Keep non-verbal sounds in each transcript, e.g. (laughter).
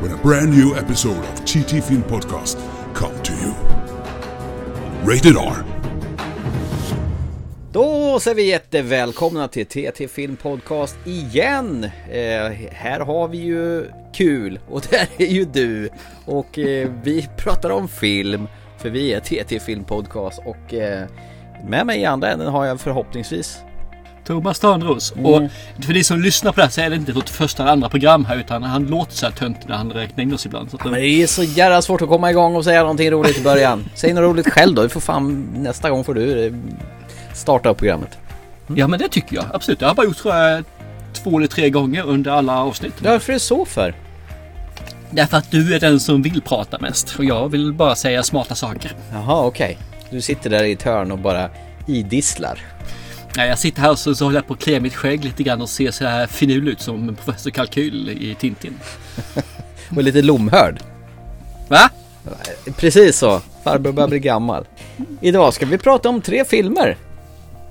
when a brand new episode of TT Film Podcast come to you. Rated R. Då säger vi jättevälkomna till TT Film Podcast igen! Eh, här har vi ju kul och där är ju du och eh, vi pratar om film för vi är TT Film Podcast och eh, med mig i andra änden har jag förhoppningsvis Thomas Törnros. Mm. Och för de som lyssnar på det här så är det inte vårt första eller andra program här utan han låter så här töntig när han räknar in oss ibland. Så att Men det är så jävla svårt att komma igång och säga någonting roligt i början. (laughs) Säg något roligt själv då, du får fan nästa gång får du eh, starta upp programmet. Ja men det tycker jag absolut. Jag har bara gjort tror jag två eller tre gånger under alla avsnitt. Varför är det så för? Därför att du är den som vill prata mest och jag vill bara säga smarta saker. Jaha, okej. Du sitter där i ett hörn och bara idisslar. Nej, jag sitter här och så, så håller jag på att klä mitt skägg lite grann och ser så här finurlig ut som professor Kalkyl i Tintin. (laughs) Och lite lomhörd. Va? Precis så. Farbror börjar bli gammal. Idag ska vi prata om tre filmer.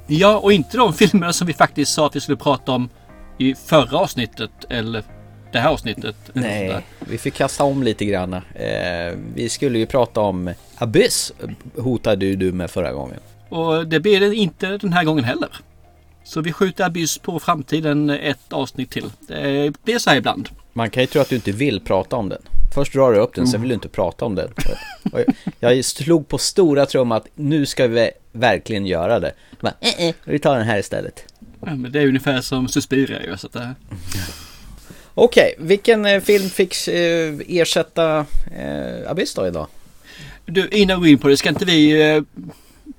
Ja, och inte de filmerna som vi faktiskt sa att vi skulle prata om i förra avsnittet eller det här avsnittet. Nej, vi fick kasta om lite grann. Eh, vi skulle ju prata om Abyss, hotade ju du med förra gången. Och det blir det inte den här gången heller. Så vi skjuter Abyss på framtiden ett avsnitt till. Det blir så här ibland. Man kan ju tro att du inte vill prata om den. Först drar du upp den, sen vill du inte prata om den. Jag slog på stora trum att nu ska vi verkligen göra det. Bara, eh, eh, vi tar den här istället. Ja, men det är ungefär som Suspiria ju. Så att det... Okej, vilken eh, film fick eh, ersätta eh, Abyss då idag? Du, innan vi går in på det, ska inte vi eh,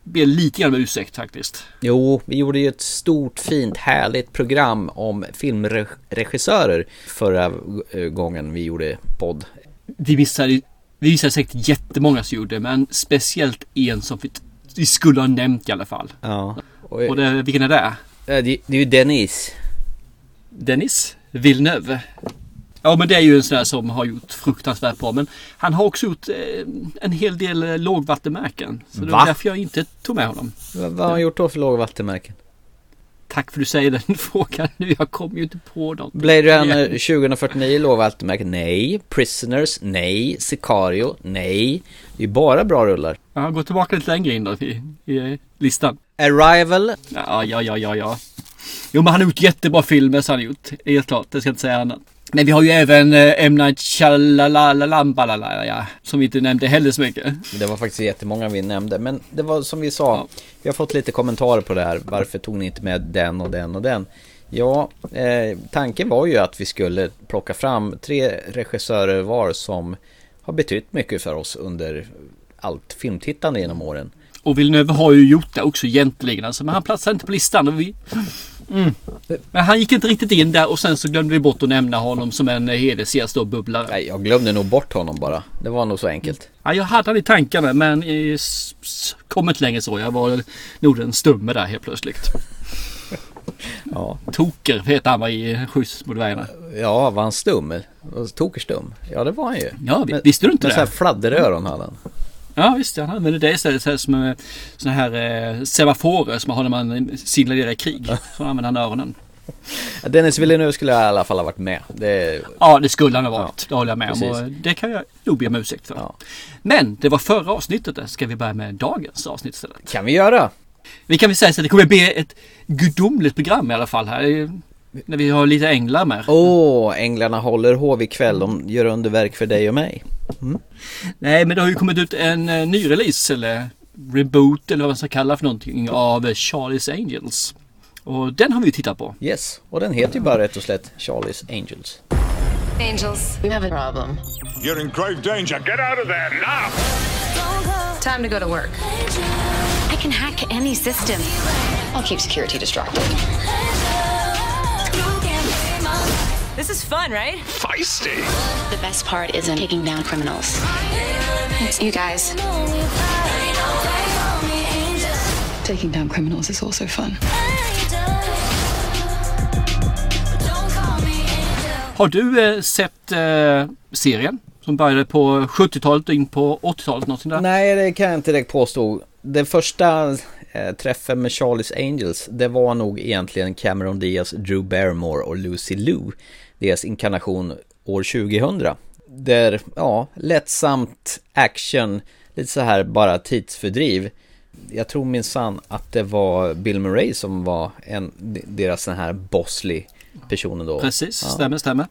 be lite grann om ursäkt faktiskt? Jo, vi gjorde ju ett stort, fint, härligt program om filmregissörer förra eh, gången vi gjorde podd. Vi missade, vi missade säkert jättemånga som gjorde men speciellt en som vi, vi skulle ha nämnt i alla fall. Ja. Och, Och det, vilken är det? eh, det, det är ju Dennis. Dennis Villeneuve. Ja men det är ju en sån där som har gjort fruktansvärt bra. Men han har också gjort eh, en hel del eh, lågvattenmärken. Så det Va? var därför jag inte tog med honom. Vad, vad har han gjort då för lågvattenmärken? Tack för att du säger den (laughs) frågan nu. Jag kommer ju inte på något. Blade Runner 2049 lågvattenmärken? Nej. Prisoners? Nej. Sicario? Nej. Det är bara bra rullar. Ja, gå tillbaka lite längre in då i, i listan. Arrival? Ja, ja, ja, ja, ja. Jo men han har gjort jättebra filmer så han har gjort. Helt klart, det ska jag inte säga annat. Men vi har ju även eh, M. Night Shyamalan, ja, som vi inte nämnde heller så mycket. Det var faktiskt jättemånga vi nämnde. Men det var som vi sa. Vi har fått lite kommentarer på det här. Varför tog ni inte med den och den och den? Ja, eh, tanken var ju att vi skulle plocka fram tre regissörer var som har betytt mycket för oss under allt filmtittande genom åren. Och Villeneuve har ju gjort det också egentligen. Alltså, men han platsar inte på listan. Och vi... mm. Men han gick inte riktigt in där och sen så glömde vi bort att nämna honom som en hedersgäst och bubblare. Nej, jag glömde nog bort honom bara. Det var nog så enkelt. Ja, jag hade han i tankarna men eh, kom inte längre så. Jag var nog den stumme där helt plötsligt. (laughs) Ja, Toker heter han var i Skjuts mot dvärgarna. ja var han stum? Tokerstum? Ja, det var han ju. Ja, vi- Men- visste du inte Med så här det? fladderöron hade han. Ja visst, han använder det istället som eh, såna här eh, semaforer som man har när man signalerar i krig. Så använder han öronen. Ja, Dennis Villeneuve skulle i alla fall ha varit med. Det, Ja, det skulle han ha varit. Det håller jag med om. Och det kan jag nog be om ursäkt för. Ja. Men det var förra avsnittet. där. Ska vi börja med dagens avsnitt istället? kan vi göra. Vi kan väl säga så att det kommer bli ett gudomligt program i alla fall här. När vi har lite änglar med. Åh, änglarna håller hov ikväll. De gör underverk för dig och mig. Nej, men det har ju kommit ut en eh, ny release eller reboot eller vad man ska kalla för någonting av eh, Charlie's Angels. Och den har vi ju tittat på. Yes, och den heter ju bara rätt och slätt Charlie's Angels. Angels, we have a problem. You're in grave danger. Get out of there now! Time to go to work. I can hack any system. I'll keep security distracted. This is fun, right? Feisty. The best part isn't taking down criminals. It's you guys. Taking down criminals is also fun. Har du eh, sett eh, serien? Som började på 70-talet och in på 80-talet någonting där? Nej, det kan jag inte direkt påstå. Den första eh, träffen med Charlie's Angels, det var nog egentligen Cameron Diaz, Drew Barrymore och Lucy Liu. Deras inkarnation år 2000. Där, ja, lättsamt action, lite så här bara tidsfördriv. Jag tror minsann att det var Bill Murray som var en, deras sån här bossly personen då. Precis, Ja. stämmer, stämmer.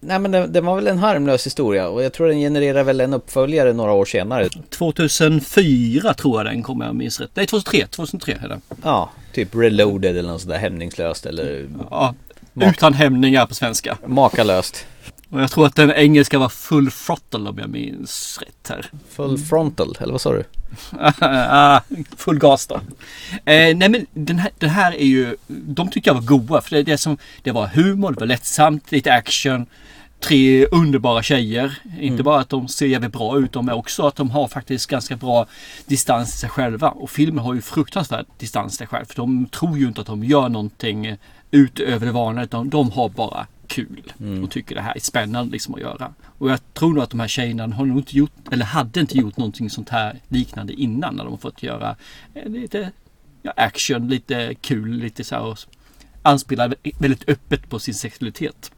Nej men det, det var väl en harmlös historia och jag tror den genererar väl en uppföljare några år senare. 2004 tror jag den kommer jag minns rätt. Nej 2003, 2003 är det. Ja, typ reloaded eller något sådär hämningslöst eller Ja, utan hämningar på svenska. makalöst. Och jag tror att den engelska var full throttle om jag minns rätt här. Full frontal, eller vad sa du? (laughs) Ah, full gas då. Eh, nej men den här, den här är ju, de tyckte jag var goda för det, det, som, det var humor, det var lättsamt, lite action. Tre underbara tjejer. Inte bara att de ser jävligt bra ut, de är också att de har faktiskt ganska bra distans till sig själva. Och filmen har ju fruktansvärd distans till sig själv. För de tror ju inte att de gör någonting utöver det vanliga. Utan de har bara kul. Och tycker det här är spännande liksom att göra. Och jag tror nog att de här tjejerna har nog inte gjort, eller hade inte gjort någonting sånt här liknande innan. När de har fått göra eh, lite ja, action, lite kul, lite så här och anspela väldigt öppet på sin sexualitet.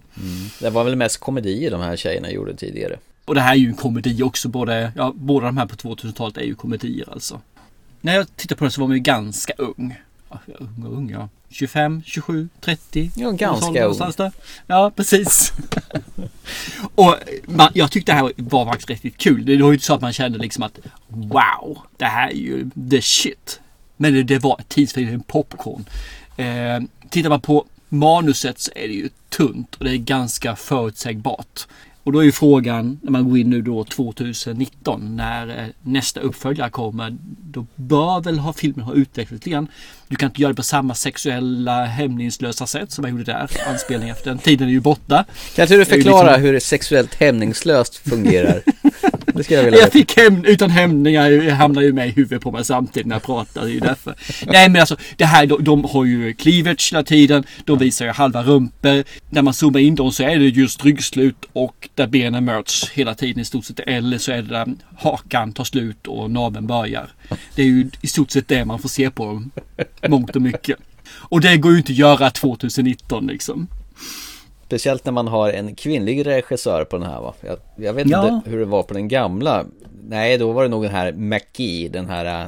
Det var väl mest komedier de här tjejerna gjorde tidigare. Och det här är ju en komedi också. Både, ja, båda de här på 2000-talet är ju komedier alltså. När jag tittade på den så var man ju ganska ung. Ja, ung och ung ja. 25, 27, 30. Ja, ganska ung. Ja, precis. (laughs) och man, jag tyckte det här var faktiskt riktigt kul. Det var ju inte så att man kände liksom att wow, det här är ju the shit. Men det, det var ett tidsfördriv, en popcorn. Eh, tittar man på manuset så är det ju tunt och det är ganska förutsägbart. Och då är ju frågan när man går in nu då 2019 när eh, nästa uppföljare kommer. Då bör väl ha filmen ha utvecklats lite grann. Du kan inte göra det på samma sexuella hämningslösa sätt som jag gjorde där. Anspelningar för den tiden är ju borta. Kan inte du förklara liksom- hur sexuellt hämningslöst fungerar? (laughs) (laughs) Det skulle jag vilja Jag fick hem utan hämningar jag hamnar ju med i huvudet på mig samtidigt när jag pratar. Det är ju därför. Nej men alltså det här de, de har ju cleavage hela tiden. De visar ju halva rumpor. När man zoomar in dem så är det just ryggslut och där benen möts hela tiden i stort sett. Eller så är det där hakan tar slut och naveln börjar. Det är ju i stort sett det man får se på dem. Mångt och mycket. Och det går ju inte att göra 2019 liksom. Speciellt när man har en kvinnlig regissör på den här va? Jag, jag vet Ja. inte hur det var på den gamla. Nej, då var det nog den här McGee, den här... eh,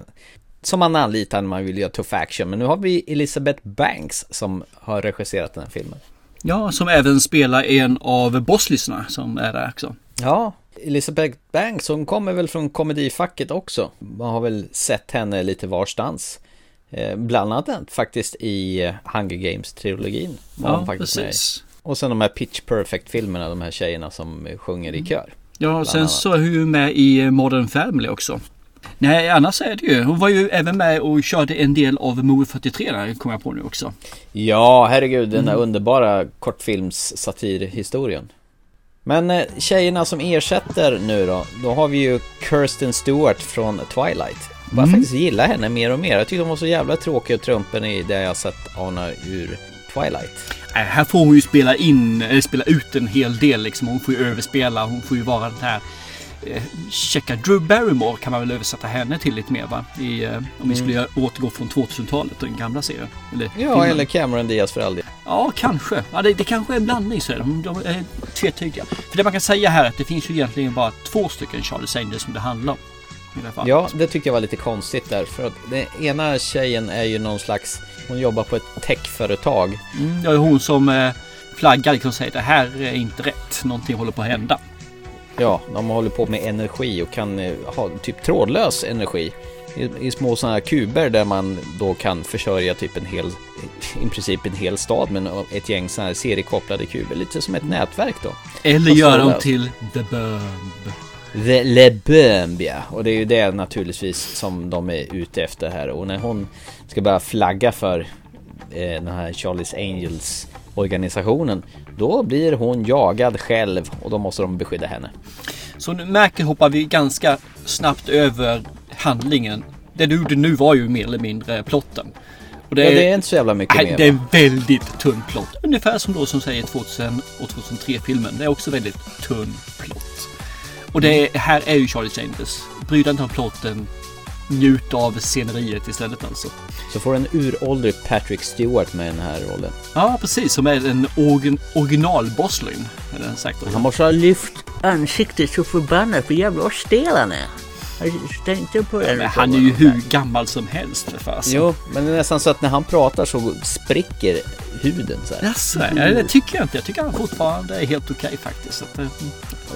Som man anlitar när man vill göra tuff action. Men nu har vi Elizabeth Banks som har regisserat den här filmen. Ja, som även spelar en av bosslisarna som är där också. Ja, Elizabeth Banks, hon kommer väl från komedifacket också. Man har väl sett henne lite varstans. Eh, bland annat faktiskt i eh, Hunger Games-trilogin. Ja, faktiskt med precis. Och sen de här Pitch Perfect-filmerna, de här tjejerna som eh, sjunger i kör. Ja, sen annat. så är hon med i Modern Family också. Nej, annars är det ju. Hon var ju även med och körde en del av Movie 43 där, kom jag på nu också. Ja, herregud, den Mm. här underbara kortfilms satirhistorien. Men eh, tjejerna som ersätter nu då, då har vi ju Kirsten Stewart från Twilight. Jag Mm. faktiskt gilla henne mer och mer. Jag tyckte hon var så jävla tråkig och trumpen i det jag sett ana ur Twilight. Äh, här får hon ju spela in, eller spela ut en hel del liksom. Hon får ju överspela, hon får ju vara den här eh, checka Drew Barrymore kan man väl översätta henne till lite mer va? I, eh, om vi skulle göra, återgå från 2000-talet och den gamla serien. Eller Ja, filmen. eller Cameron Diaz för all del. Ja, kanske. Ja, det, det kanske är en blandning så är de, de är tvetydiga. För det man kan säga här är att det finns ju egentligen bara två stycken Charlie Angels som det handlar om. Det. Ja, det tyckte jag var lite konstigt där. För att den ena tjejen är ju någon slags... Hon jobbar på ett techföretag. Mm, det är hon som eh, flaggar liksom och säger det här är inte rätt. Någonting håller på att hända. Ja, de håller på med energi och kan eh, ha typ trådlös energi. I, i små sådana här kuber där man då kan försörja typ en hel, (laughs) i princip en hel stad med ett gäng sådana här seriekopplade kuber. Lite som ett nätverk då. Eller göra dem till The Burb. The Le Bomb, ja. Och det är ju det naturligtvis som de är ute efter här. Och när hon ska börja flagga för eh, den här Charlie's Angels organisationen. Då blir hon jagad själv och då måste de beskydda henne. Så nu märker hoppar vi ganska snabbt över handlingen. Det du gjorde nu var ju mer eller mindre plotten. Och Ja, det är inte så jävla mycket Nej, mer. det är en väldigt tunn plott. Ungefär som då som säger 2000 och 2003 filmen. Det är också väldigt tunn plott. Och det är, här är ju Charlie Chambers. Bry dig inte om plotten. Njut av sceneriet istället alltså. Så får en uråldrig Patrick Stewart med den här rollen. Ja, precis. Som är en origin, original Boslin. Är den sagt. Han måste ha lyft ansiktet så förbannat för jävla stel han är. Jag tänkte på det. Men han är ju hur gammal som helst för fasen. Jo, men det är nästan så att när han pratar så spricker huden så här. Jaså, ja, det tycker jag inte. Jag tycker han fortfarande är helt okej faktiskt. Så att, eh,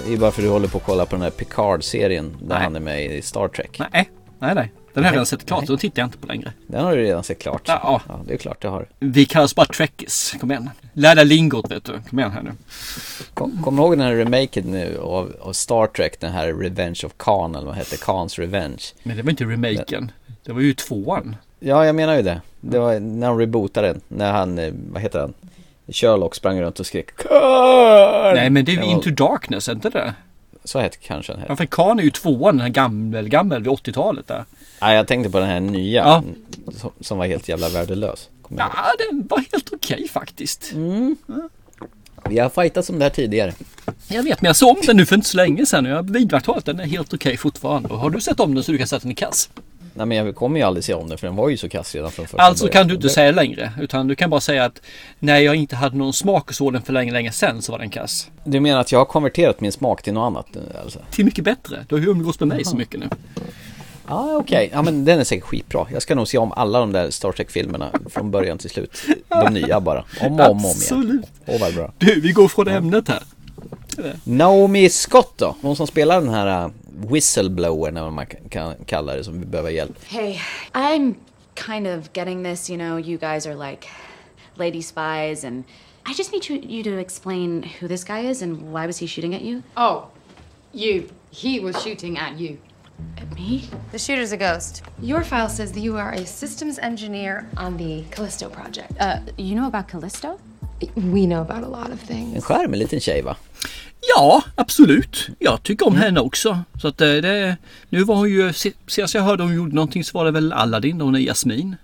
Det är bara för att du håller på att kolla på den här Picard-serien där Nej. han är med i Star Trek. nej, nej, nej. Den har jag redan sett klart. Den tittar jag inte på längre. Den har du redan sett klart. Ja. ja det är klart jag har. Vi kallas bara Trekkies. Kom igen. Lär dig lingot vet du. Kom igen här nu. Kom, kommer du ihåg den här remaken nu av, av Star Trek? Den här Revenge of Khan eller vad hette Khans Revenge. Men det var inte remaken. Det var ju tvåan. Ja, jag menar ju det. Det var när de rebootade den. När han, eh, vad heter han? Sherlock sprang runt och skrek Khan! Nej men det är ju Into Darkness, är inte det? Så hette kanske den Ja här. för Khan är ju tvåan, den här gammel, gammel vid 80-talet där. Nej, jag tänkte på den här nya. Ja. Som, som var helt jävla värdelös. Ja, den var helt okej faktiskt. Vi har fightats om det här tidigare. Jag vet, men jag såg om den nu för inte så länge sedan och jag har vidmakthållit den är helt okej fortfarande. Och har du sett om den så du kan sätta den i kass? Nej men jag kommer ju aldrig se om den för den var ju så kass redan från första Alltså början. kan du inte säga längre. Utan du kan bara säga att när jag inte hade någon smak och såg den för länge, länge sedan så var den kass. Du menar att jag har konverterat min smak till något annat? Alltså? Till mycket bättre. Du har ju umgås med mig så mycket nu. Ja okej, ja men den är säkert skitbra. Jag ska nog se om alla de där Star Trek-filmerna från början till slut. De nya bara. Om och om, om igen. Absolut. Åh vad bra. Du, vi går från ämnet här. Naomi Scott då? Hon som spelar den här uh, whistleblowern eller vad man kan- kan kalla det som vi behöver hjälp. Hey, I'm kind of getting this, you know, you guys are like lady spies, and I just need you, you to explain who this guy is and why was he shooting at you? Oh, you. He was shooting at you. At me? The shooter's a ghost. Your file says that you are a systems engineer on the Callisto project. Uh, you know about Callisto? We know about a lot of En things. skärmig liten tjej va? Ja, absolut. Jag tycker om henne också. Så att eh, det, nu var hon ju, se- senast jag hörde hon gjorde någonting så var det väl Aladdin och hon är Jasmin.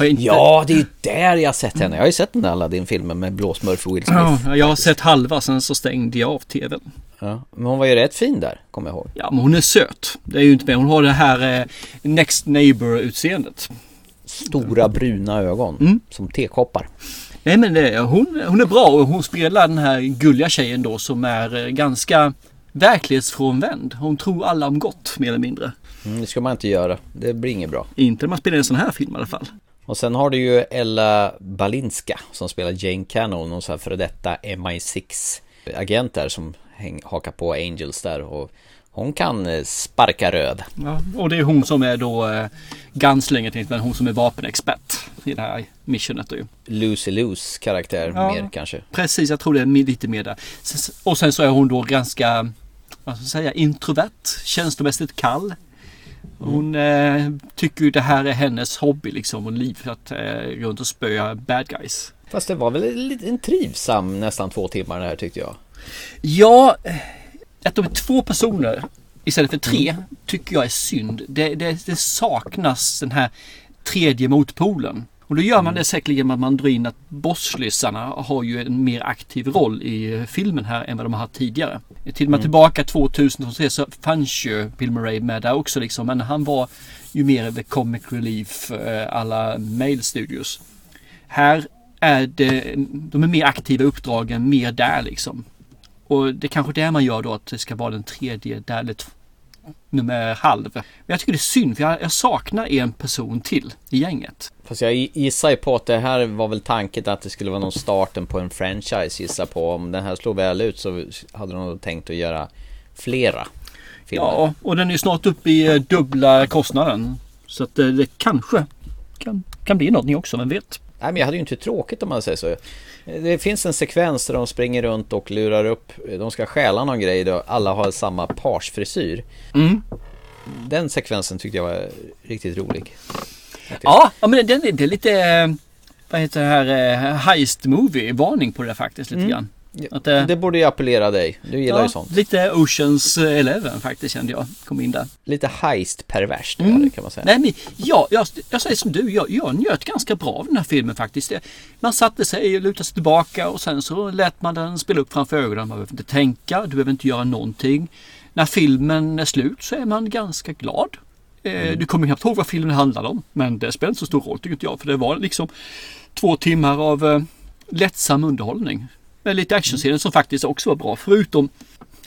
Inte... Ja, det är ju där jag har sett henne. Jag har ju sett den där Aladdin-filmen med blåsmurf och Will Smith. Ja, jag har sett halva sen så stängde jag av tvn. Ja, men hon var ju rätt fin där, kommer jag ihåg. Ja, men hon är söt. Det är ju inte med. Hon har det här eh, Next Neighbor-utseendet. Stora bruna ögon, Mm. som tekoppar. Nej men det, hon, hon är bra och hon spelar den här gulliga tjejen då som är eh, ganska verklighetsfrånvänd. Hon tror alla om gott mer eller mindre. Mm, det ska man inte göra. Det blir inget bra. Inte när man spelar en sån här film i alla fall. Och sen har du ju Ella Balinska som spelar Jane Cannon, någon sån här före detta MI6-agent där som häng, hakar på Angels där. Och hon kan eh, sparka röd. Ja, och det är hon som är då eh, Gunslinger men hon som är vapenexpert i det här missionet. Då. Lucy Lose karaktär Ja. mer kanske. Precis, jag tror det är lite mer där. Och sen så är hon då ganska, vad ska jag säga, introvert, känslomässigt kall. Hon eh, tycker ju det här är hennes hobby liksom och liv att eh, runt och spöa bad guys. Fast det var väl en liten trivsam nästan två timmar det här tyckte jag. Ja, eh, att de är två personer istället för tre tycker jag är synd. Det, det, det saknas den här tredje motpolen. Och då gör man det säkerligen med att man drar in att bosslyssarna har ju en mer aktiv roll i eh, filmen här än vad de har haft tidigare. Till och med tillbaka 2003 så fanns ju Bill Murray med där också liksom. Men han var ju mer the comic relief eh, alla Mail Studios. Här är det, de är mer aktiva uppdragen, mer där liksom. Och det är kanske det man gör då att det ska vara den tredje där, eller nummer halv. Men jag tycker det är synd för jag, jag saknar en person till i gänget. Fast jag gissar ju på att det här var väl tanken att det skulle vara någon starten på en franchise gissar på. Om den här slår väl ut så hade de nog tänkt att göra flera filmer. Ja, och den är snart uppe i eh, dubbla kostnaden. Så att eh, det kanske kan, kan bli någonting också, vem vet? Nej men jag hade ju inte tråkigt om man säger så. Det finns en sekvens där de springer runt och lurar upp, de ska stjäla någon grej då alla har samma parsfrisyr. Mm. Den sekvensen tyckte jag var riktigt rolig. Ja, ja men den är, det är lite... eh, vad heter det här, eh, Heist Movie, varning på det faktiskt lite Mm. grann. Att, Det, eh, borde ju appellera dig. Du gillar ju ja, sånt. lite Oceans Eleven faktiskt kände jag, kom in där. Lite heist-perverst Mm. det, kan man säga. Nej men ja, jag, jag säger som du, jag, jag njöt ganska bra av den här filmen faktiskt. Det- Man satte sig och lutade sig tillbaka och sen så lät man den spela upp framför ögonen. Man behöver inte tänka, du behöver inte göra någonting. När filmen är slut så är man ganska glad. Eh, Du kommer knappt ihåg vad filmen handlade om. Men det spelar inte så stor roll tycker inte jag. För det var liksom två timmar av eh, lättsam underhållning. Med lite actionscener som faktiskt också var bra. Förutom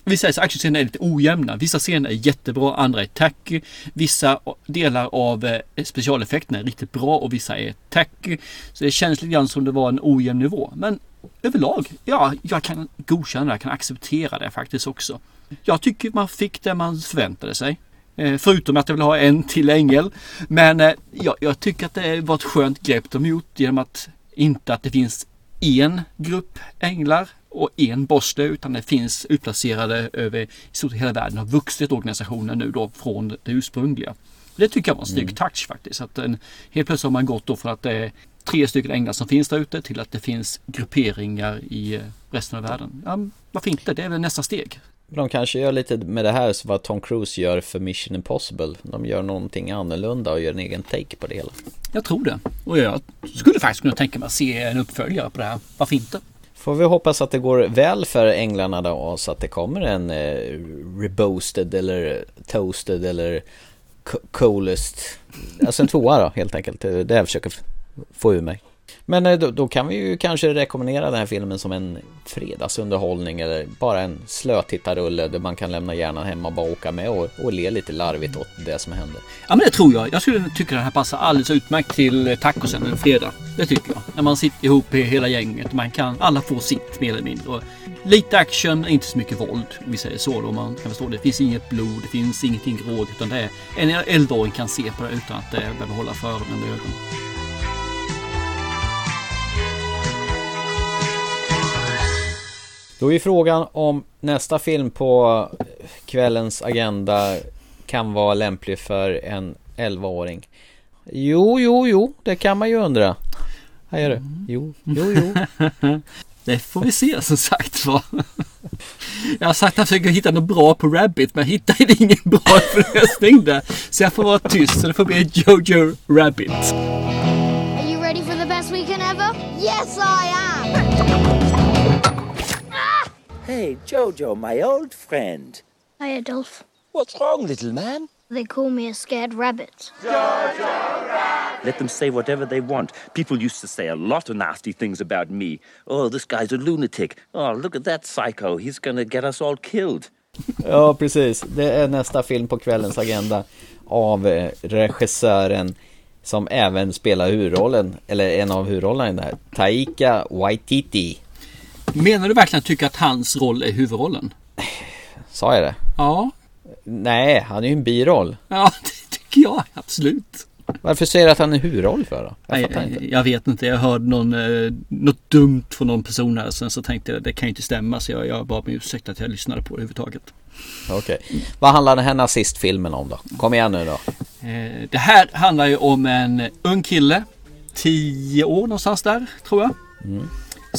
Vissa actionscener är lite ojämna. Vissa scener är jättebra, andra är tacky. Vissa delar av eh, specialeffekterna är riktigt bra och vissa är tacky. Så det känns lite grann som det var en ojämn nivå. Men överlag, ja, jag kan godkänna det, jag kan acceptera det faktiskt också. Jag tycker man fick det man förväntade sig. Eh, förutom att jag vill ha en till ängel. Men eh, ja, jag tycker att det var ett skönt grepp de gjort genom att inte att det finns en grupp änglar och en där, utan det finns utplacerade över i stort hela världen har vuxit organisationen nu då från det ursprungliga. Det tycker jag var en snygg touch faktiskt. Att en, helt plötsligt har man gått då från att det är tre stycken änglar som finns där ute till att det finns grupperingar i eh, resten av världen. Ja, varför inte? Det är väl nästa steg. De kanske gör lite med det här som vad Tom Cruise gör för Mission Impossible. De gör någonting annorlunda och gör en egen take på det hela. Jag tror det. Och jag skulle faktiskt kunna tänka mig att se en uppföljare på det här. Varför inte? Får vi hoppas att det går väl för änglarna då och så att det kommer en eh, reboasted eller toasted eller co- coolest. Alltså en tvåa då helt enkelt. Det är det jag försöker få ur mig. Men eh, då, då kan vi ju kanske rekommendera den här filmen som en fredagsunderhållning eller bara en slötittarrulle där man kan lämna hjärnan hemma och bara åka med och, och le lite larvigt åt det som händer. Ja men det tror jag. Jag skulle tycka den här passar alldeles utmärkt till eh, tacosen en fredag. Det tycker jag. När man sitter ihop i hela gänget. Man kan alla få sitt mer eller mindre. Och lite action, inte så mycket våld. Om vi säger så då. Man kan förstå det. Det finns inget blod, det finns ingenting råg. Utan det är en eldåring kan se på det utan att eh, det behöver hålla för öronen och ögonen. Då är frågan om nästa film på kvällens agenda kan vara lämplig för en 11-åring. Jo, jo, jo, det kan man ju undra. Här är det. Jo, jo, jo. (laughs) Det får vi se som sagt var. Jag har sagt att jag försöker hitta något bra på Rabbit men jag hittade ingen bra lösning där. Så jag får vara tyst så det får bli Jojo Rabbit. Are you ready for the best weekend ever? Yes, I am! Hey, Jojo, my old friend. Hi, Adolf. What's wrong, little man? They call me a scared rabbit. Let them say whatever they want. People used to say a lot of nasty things about me. Oh, this guy's a lunatic. Oh, look at that psycho. He's gonna get us all killed. (laughs) Ja, precis. Det är nästa film på kvällens agenda av eh, regissören som även spelar huvudrollen, eller en av huvudrollerna i den här, Taika Waititi. Menar du verkligen att tycka att hans roll är huvudrollen? Sa jag det? Ja. Nej, han är ju en biroll. Ja, (laughs) det tycker jag absolut. Varför säger du att han är huvudroll för då? Jag Nej, inte. jag vet inte. Jag hörde någon, eh, något dumt från någon person här. Sen så tänkte jag det kan ju inte stämma. Så jag, jag bad om ursäkt att jag lyssnade på det överhuvudtaget. Okej. Vad handlar den här nazistfilmen om då? Kom igen nu då. Eh, det här handlar ju om en ung kille. 10 år någonstans där tror jag.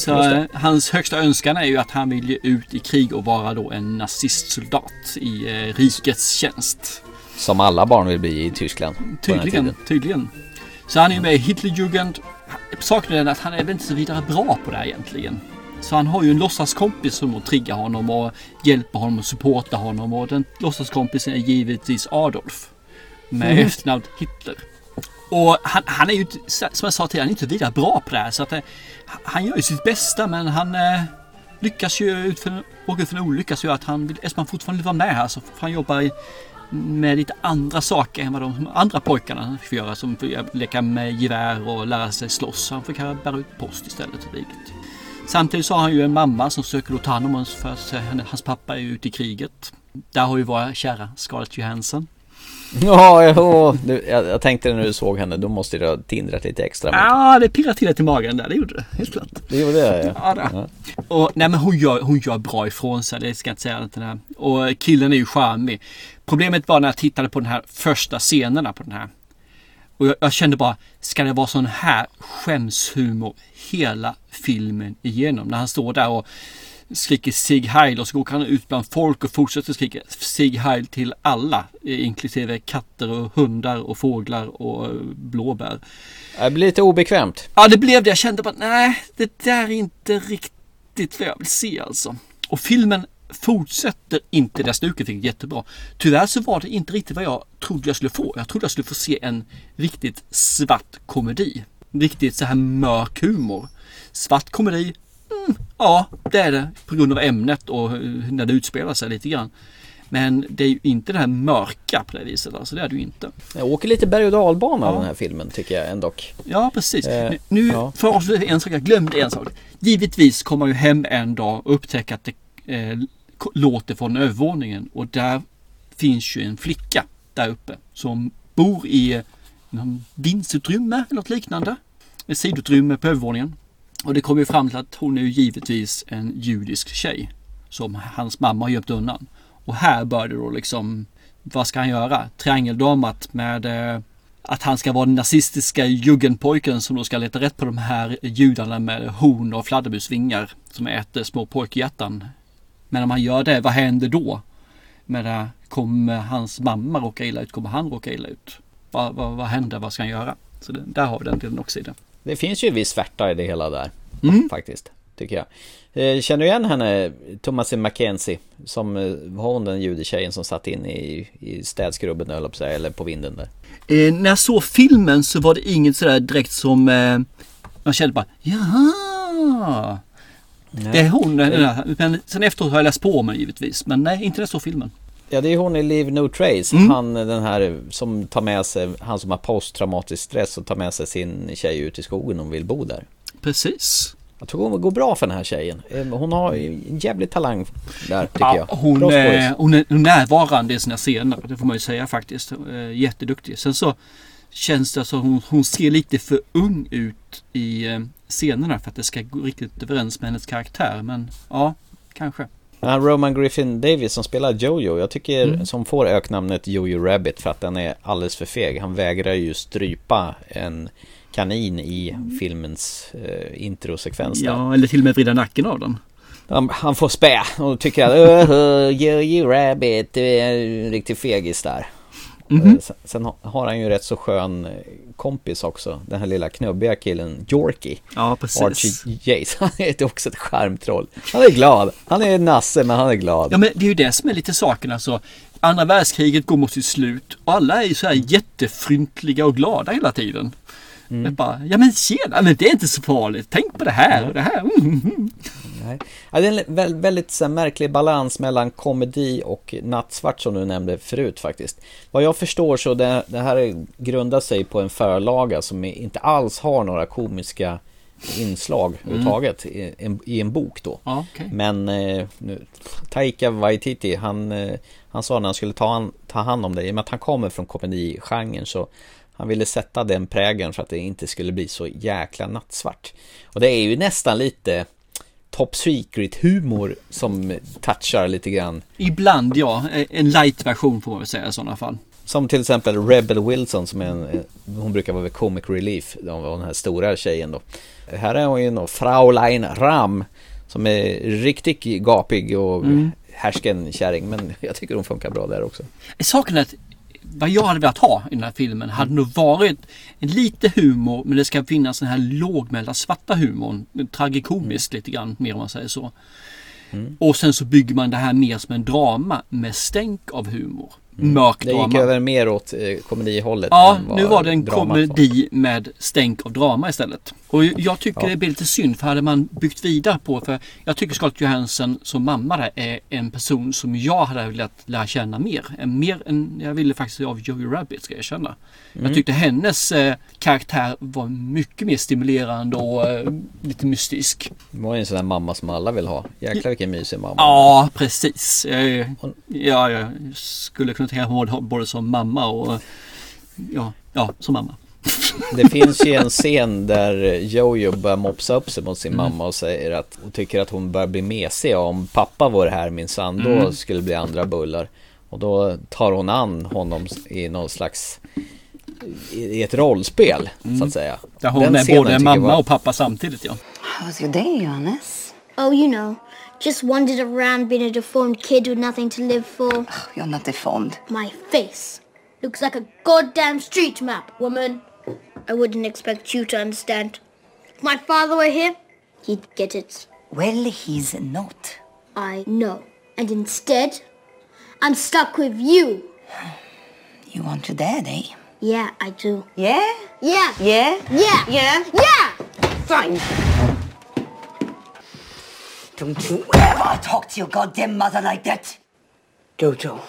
Så eh, hans högsta önskan är ju att han vill ut i krig och vara då en nazistsoldat i eh, rikets tjänst. Som alla barn vill bli i Tyskland. Tydligen, tydligen. Så han är ju med i Hitlerjugend. Saken är den att han är väl inte så vidare bra på det här egentligen. Så han har ju en låtsaskompis som triggar honom och hjälper honom och supportar honom. Och den låtsaskompisen är givetvis Adolf. Med Mhm. efternamn Hitler. Och han, han är ju som jag sa tidigare, han är inte vidare bra på det här. Så att, eh, han gör ju sitt bästa men han eh, lyckas ju ut för, åka ut för en olycka så gör att han eftersom han fortfarande vill vara med här så får han jobba i, med lite andra saker än vad de andra pojkarna får göra. Som får eh, leka med gevär och lära sig slåss. Han får kanske bära ut post istället. och. Samtidigt så har han ju en mamma som söker ta hand om honom för att eh, hans pappa är ute i kriget. Där har ju våra kära Scarlett Johansson. Ja, du, jag, jag tänkte när du såg henne, då måste det ha tindrat lite extra. mycket. Ja, det pirrar till lite i magen där. Det gjorde det. Helt klart. Det gjorde det ja. Ja, det. Och, nej, men hon gör, hon gör bra ifrån sig. Det ska jag inte säga det här. Och killen är ju charmig. Problemet var när jag tittade på den här första scenerna på den här. Och jag, jag kände bara, ska det vara sån här skämshumor hela filmen igenom? När han står där och skriker Sig Heil och så går han ut bland folk och fortsätter skrika Sig Heil till alla. Inklusive katter och hundar och fåglar och eh, blåbär. Det blir lite obekvämt. Ja det blev det. Jag kände bara nej det där är inte riktigt vad jag vill se alltså. Och filmen fortsätter inte det stuket vilket är jättebra. Tyvärr så var det inte riktigt vad jag trodde jag skulle få. Jag trodde jag skulle få se en riktigt svart komedi. Riktigt så här mörk humor. Svart komedi, mm, ja det är det på grund av ämnet och när det utspelar sig lite grann. Men det är ju inte det här mörka på det viset. Alltså det är det ju inte. Jag åker lite berg och dalbana ja. den här filmen tycker jag ändå. Ja precis. Eh, nu ja. för oss en sak, jag glömde en sak. Givetvis kommer ju hem en dag och upptäcka att det eh, låter från övervåningen och där finns ju en flicka där uppe som bor i någon vindsutrymme eller något liknande. Ett sidutrymme på övervåningen. Och det kommer ju fram till att hon är ju givetvis en judisk tjej som hans mamma har gömt undan. Och här började det då liksom, vad ska han göra? Triangeldramat med eh, att han ska vara den nazistiska juggenpojken som då ska leta rätt på de här judarna med horn och fladdermusvingar som äter små pojkhjärtan. Men om han gör det, vad händer då? Men det, kommer hans mamma råka illa ut? Kommer han råka illa ut? Vad, vad, vad händer? Vad ska han göra? Så det, där har vi den delen också i det. Det finns ju en viss svärta i det hela där. Mm. Faktiskt, tycker jag. Eh, känner du igen henne, Thomasin Mackenzie? Som eh, var hon den judetjejen som satt in i, i städskrubben eller på, eller på vinden där? Eh, när jag såg filmen så var det inget sådär direkt som eh, Man kände bara Jaha nej. Det är hon, men sen efteråt har jag läst på mig givetvis Men nej, inte när jag såg filmen Ja det är hon i Leave No Trace. Mm. Han den här som tar med sig, han som har posttraumatisk stress och tar med sig sin tjej ut i skogen och vill bo där. Precis. Jag tror hon går bra för den här tjejen. Eh, hon har en jävlig talang där tycker ja, jag. Hon, är, hon är närvarande i sina scener. Det får man ju säga faktiskt. Eh, jätteduktig. Sen så känns det som hon, hon ser lite för ung ut i eh, scenerna för att det ska gå riktigt överens med hennes karaktär. Men ja, kanske. Roman Griffin Davis som spelar Jojo, jag tycker mm. som får öknamnet Jojo Rabbit för att den är alldeles för feg. Han vägrar ju strypa en kanin i filmens eh, introsekvens. Ja, eller till och med vrida nacken av den. Han, får spä och tycker att Jojo Rabbit, du är en riktig fegis där. Mm -hmm. sen, har han ju rätt så skön eh, kompis också. Den här lilla knubbiga killen Jorky. Ja, precis. Archie Jace. (laughs) Han är också ett skärmtroll. Han är glad. Han är nasse men han är glad. Ja, men det är ju det som är lite saken alltså. Andra världskriget går mot sitt slut och alla är ju så här jättefryntliga och glada hela tiden. Mm. Bara, ja men tjena, men det är inte så farligt. Tänk på det här och det här. Mm. Nej. Ja, det är en väldigt, väldigt så märklig balans mellan komedi och nattsvart som du nämnde förut faktiskt. Vad jag förstår så det, det här grundar sig på en förlaga som inte alls har några komiska inslag mm. överhuvudtaget i en, i en bok då. Okay. Men eh, nu, Taika Waititi han, eh, han sa när han skulle ta, an, ta hand om det, i och med att han kommer från komedigenren så han ville sätta den prägen för att det inte skulle bli så jäkla nattsvart. Och det är ju nästan lite top secret humor som touchar lite grann. Ibland ja, en light version får man väl säga i sådana fall. Som till exempel Rebel Wilson som är en, hon brukar vara comic relief, den här stora tjejen då. Här är hon ju då Fraulein Ram som är riktigt gapig och mm. härsken kärring men (laughs) jag tycker hon funkar bra där också. Saken är att vad jag hade velat ha i den här filmen hade nog varit en lite humor men det ska finnas den här lågmälda svarta humorn. Tragikomiskt lite grann mer om man säger så. Mm. Och sen så bygger man det här mer som en drama med stänk av humor. Mm. Mörk drama. Det gick över mer åt eh, komedihållet. Ja, nu var det en komedi med stänk av drama istället. Och jag tycker ja. det blir lite synd för hade man byggt vidare på för jag tycker Scarlett Johansson som mamma där är en person som jag hade velat lära känna mer. Mer än jag ville faktiskt av Joey Rabbit ska jag känna. Mm. Jag tyckte hennes eh, karaktär var mycket mer stimulerande och eh, lite mystisk. Det var ju en sån där mamma som alla vill ha. Jäklar vilken mysig mamma. Ja, precis. Jag, ja, jag skulle kunna tänka mig både som mamma och ja, ja som mamma. Det finns ju en scen där Jojo börjar mopsa upp sig mot sin mm. mamma och säger att och tycker att hon börjar bli mesig. Om pappa var här minsann, då mm. skulle det bli andra bullar. Och då tar hon an honom i någon slags i, ett rollspel så att säga. Där hon Den är både mamma var- och pappa samtidigt ja. How's your day, Johannes? Oh, you know, just wandered around being a deformed kid with nothing to live for. You're not deformed. My face looks like a goddamn street map, woman. I wouldn't expect you to understand. If my father were here, he'd get it. Well, he's not. I know. And instead, I'm stuck with you. (sighs) You want your dad, eh? Yeah, I do. Yeah? Yeah. Yeah? Yeah. Yeah? Yeah. Fine. Don't you ever talk to your goddamn mother like that. Jojo,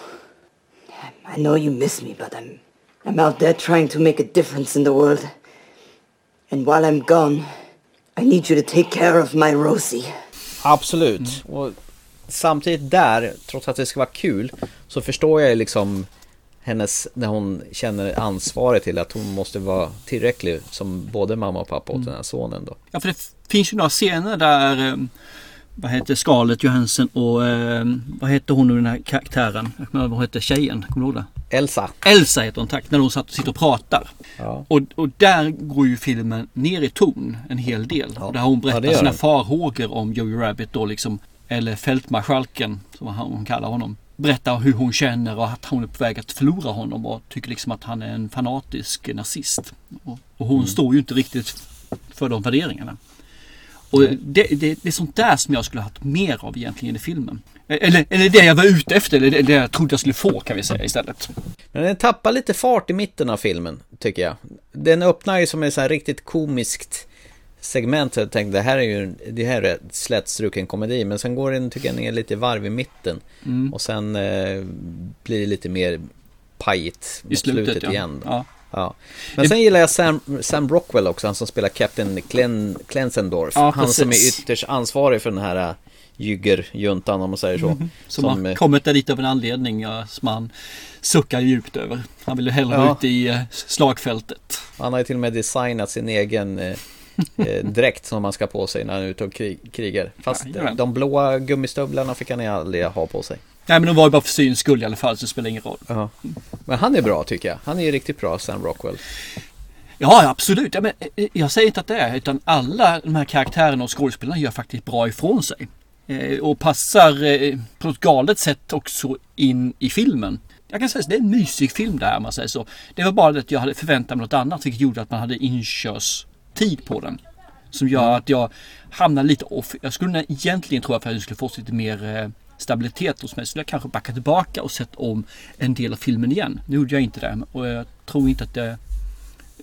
I know you miss me, but I'm I'm out there trying to make a difference in the world. And while I'm gone, I need you to take care of my Rosie. Absolut. Och samtidigt där, trots att det ska vara kul, så förstår jag liksom hennes, när hon känner ansvaret till att hon måste vara tillräcklig som både mamma och pappa åt den här sonen då. Ja, för det finns ju några scener där eh, vad heter Scarlett Johansson och eh, vad heter hon nu den här karaktären? Jag kommer ihåg vad heter tjejen? Kommer du ihåg det? Elsa. Elsa heter hon tack, när hon satt och sitter och pratar. Ja. Och, och där går ju filmen ner i ton en hel del. Ja. Där hon Ja, berättar gör sina farhågor om Joey Rabbit då liksom. Eller fältmarskalken som hon kallar honom. Berättar hur hon känner och att hon är på väg att förlora honom och tycker liksom att han är en fanatisk nazist. Och, och hon Mm. står ju inte riktigt för de värderingarna. Och det, det, det är sånt där som jag skulle ha haft mer av egentligen i filmen. Eller, eller det jag var ute efter, eller det, jag trodde jag skulle få kan vi säga istället. Men den tappar lite fart i mitten av filmen, tycker jag. Den öppnar ju som sån här riktigt komiskt segment. Så jag tänkte det här är ju det här är ett slätstruken komedi. Men sen går den, tycker jag, ner lite varv i mitten. Mm. Och sen eh, blir det lite mer pajigt mot I slutet, ja. igen. Ja. Ja. Men sen gillar jag Sam, Sam Rockwell också, han som spelar Captain Klensendorf. Ja, han som är ytterst ansvarig för den här äh, jyggerjuntan om man säger så. Mhm. Som, har eh, kommit där dit av en anledning ja, som han suckar djupt över. Han vill ju hellre Ja. ute i eh, slagfältet. Han har ju till och med designat sin egen eh, eh, (laughs) dräkt som man ska på sig när han är ute och krig, krigar. Fast Jajamän. de blåa gummistövlarna fick han aldrig ha på sig. Nej men de var ju bara för syns skull i alla fall så det spelar ingen roll. Ja. Men han är bra tycker jag. Han är ju riktigt bra, Sam Rockwell. Ja absolut, ja, men, eh, jag säger inte att det är utan alla de här karaktärerna och skådespelarna gör faktiskt bra ifrån sig. Eh, och passar eh, på ett galet sätt också in i filmen. Jag kan säga att det är en mysig film det här om man säger så. Det var bara det att jag hade förväntat mig något annat vilket gjorde att man hade inkörstid på den. Som gör att jag hamnar lite off. Jag skulle egentligen tro att jag skulle fått lite mer eh, stabilitet hos mig. Så skulle jag kanske backa tillbaka och sett om en del av filmen igen. Nu gjorde jag inte det och jag tror inte att det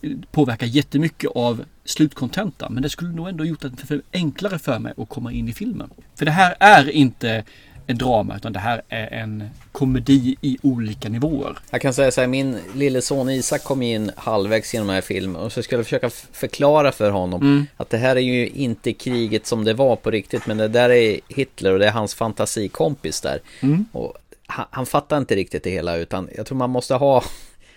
eh, påverkar jättemycket av slutkontentan Men det skulle nog ändå gjort det enklare för mig att komma in i filmen. För det här är inte en drama utan det här är en komedi i olika nivåer. Jag kan säga så här, min lille son Isak kom in halvvägs genom den här filmen och så skulle jag försöka förklara för honom Mm. att det här är ju inte kriget som det var på riktigt men det där är Hitler och det är hans fantasikompis där. Mm. Och han, han fattar inte riktigt det hela utan jag tror man måste ha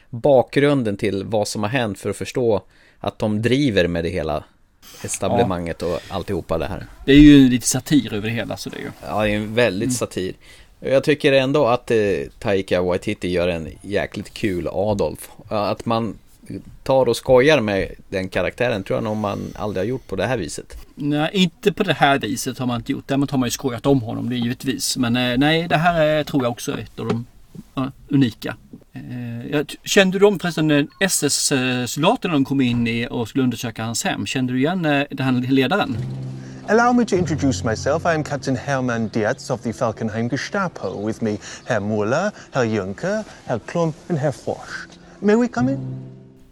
bakgrunden till vad som har hänt för att förstå att de driver med det hela etablissemanget och alltihopa det här. Det är ju lite satir över det hela så det är ju. Ja, det är en väldigt satir. Jag tycker ändå att eh, Taika Waititi gör en jäkligt kul Adolf. Att man tar och skojar med den karaktären tror jag nog man aldrig har gjort på det här viset. Nej, inte på det här viset har man inte gjort. Däremot har man ju skojat om honom, det är givetvis. Men eh, nej, det här är, tror jag också är ett av de ja, unika. Eh, Kände du om förresten när SS-soldaterna de kom in i och skulle undersöka hans hem? Kände du igen eh, den här ledaren? Allow me to introduce myself. I am Captain Hermann Dietz of the Falkenheim Gestapo. With me, Herr Muller, Herr Juncker, Herr Klump, and Herr Forsch. May we come in?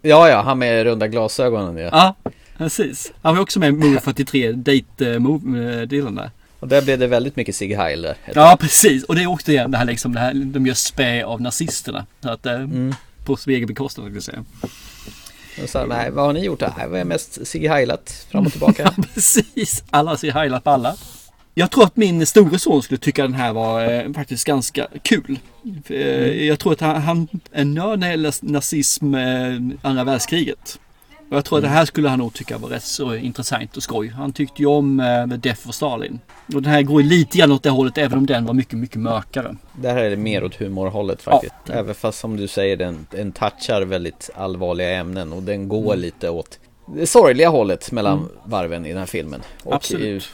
Ja, ja, han med runda glasögonen ja. Ja, precis. Han var också med i Move 43, Date-delen där. Och där blev det väldigt mycket Sig Heil där. Ja, precis. Och det är också igen det här liksom, det här, de gör spä av nazisterna. Att, eh, På sin egen bekostnad, ska jag säga. Och så, nej, vad har ni gjort? Nej, vad är mest Sig Heilat fram och tillbaka? (laughs) Precis, alla ser heilat på alla. Jag tror att min store son skulle tycka den här var eh, faktiskt ganska kul. Eh, Jag tror att han, han är nörd när det gäller nazism, eh, andra världskriget. Och jag tror att det här skulle han nog tycka var rätt så intressant och skoj. Han tyckte ju om eh, Death for Stalin. Och den här går ju lite grann åt det hållet även om den var mycket, mycket mörkare. Det här är mer åt humorhållet faktiskt. Ja. Även fast som du säger den, den touchar väldigt allvarliga ämnen och den går mm. lite åt det sorgliga hållet mellan mm. varven i den här filmen. Och Absolut.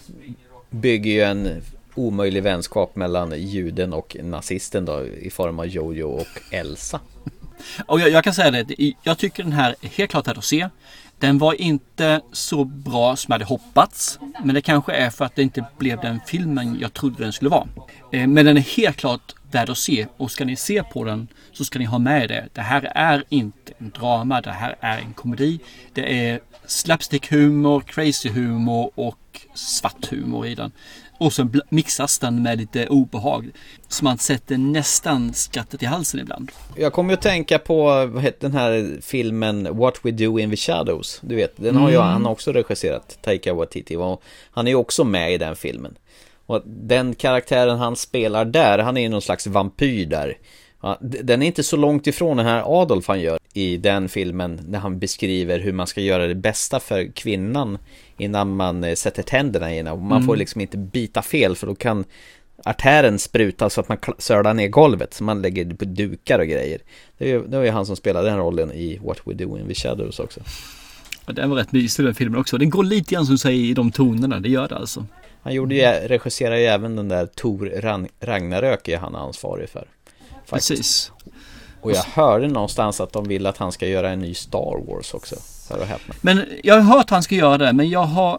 bygger ju en omöjlig vänskap mellan juden och nazisten då i form av Jojo och Elsa. Och jag, jag, kan säga det, jag tycker den här är helt klart här att se. Den var inte så bra som jag hade hoppats. Men det kanske är för att det inte blev den filmen jag trodde den skulle vara. Eh, men den är helt klart värd att se och ska ni se på den så ska ni ha med det. Det här är inte en drama, det här är en komedi. Det är slapstick-humor, crazy-humor och svart humor i den. Och så mixas den med lite obehag. Så man sätter nästan skrattet i halsen ibland. Jag kommer att tänka på vad heter den här filmen What We Do In The Shadows. Du vet, den har ju mm. han också regisserat, Taika Waititi. Och han är ju också med i den filmen. Och den karaktären han spelar där, han är ju någon slags vampyr där. Den är inte så långt ifrån den här Adolf han gör i den filmen när han beskriver hur man ska göra det bästa för kvinnan innan man eh, sätter tänderna i henne. Man mm. får liksom inte bita fel för då kan artären spruta så att man sölar ner golvet så man lägger på dukar och grejer. Det var ju han som spelade den rollen i What We Do In The Shadows också. Ja, den var rätt mysig den filmen också. Den går lite grann som du säger i de tonerna, det gör det alltså. Han gjorde ju, regisserade ju även den där Tor Ragnarök är han ansvarig för. Faktiskt. Precis. Och jag hörde någonstans att de vill att han ska göra en ny Star Wars också. Hör och häpna. Men jag har hört att han ska göra det, men jag har...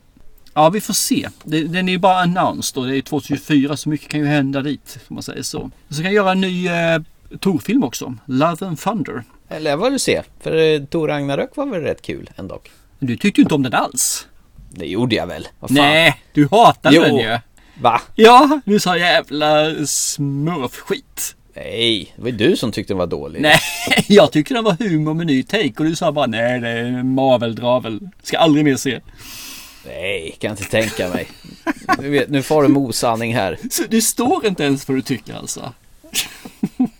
Ja, vi får se. Den är ju bara announced och det är 2024 så mycket kan ju hända dit, om man säger så. Så kan jag göra en ny eh, Tor-film också, Love and Thunder. Eller vad du se, för eh, Tor Ragnarök var väl rätt kul ändå. Du tyckte ju inte om den alls. Det gjorde jag väl. Nej, du hatade jo. den ju. Va? Ja, du sa jävla smurfskit. Nej, det var ju du som tyckte den var dålig. Nej, (laughs) jag tyckte den var humor med ny take och du sa bara nej det är maveldravel. Ska aldrig mer se. Nej, kan inte tänka mig. Nu, vet, nu får du osanning här. Så det står inte ens vad du tycker alltså?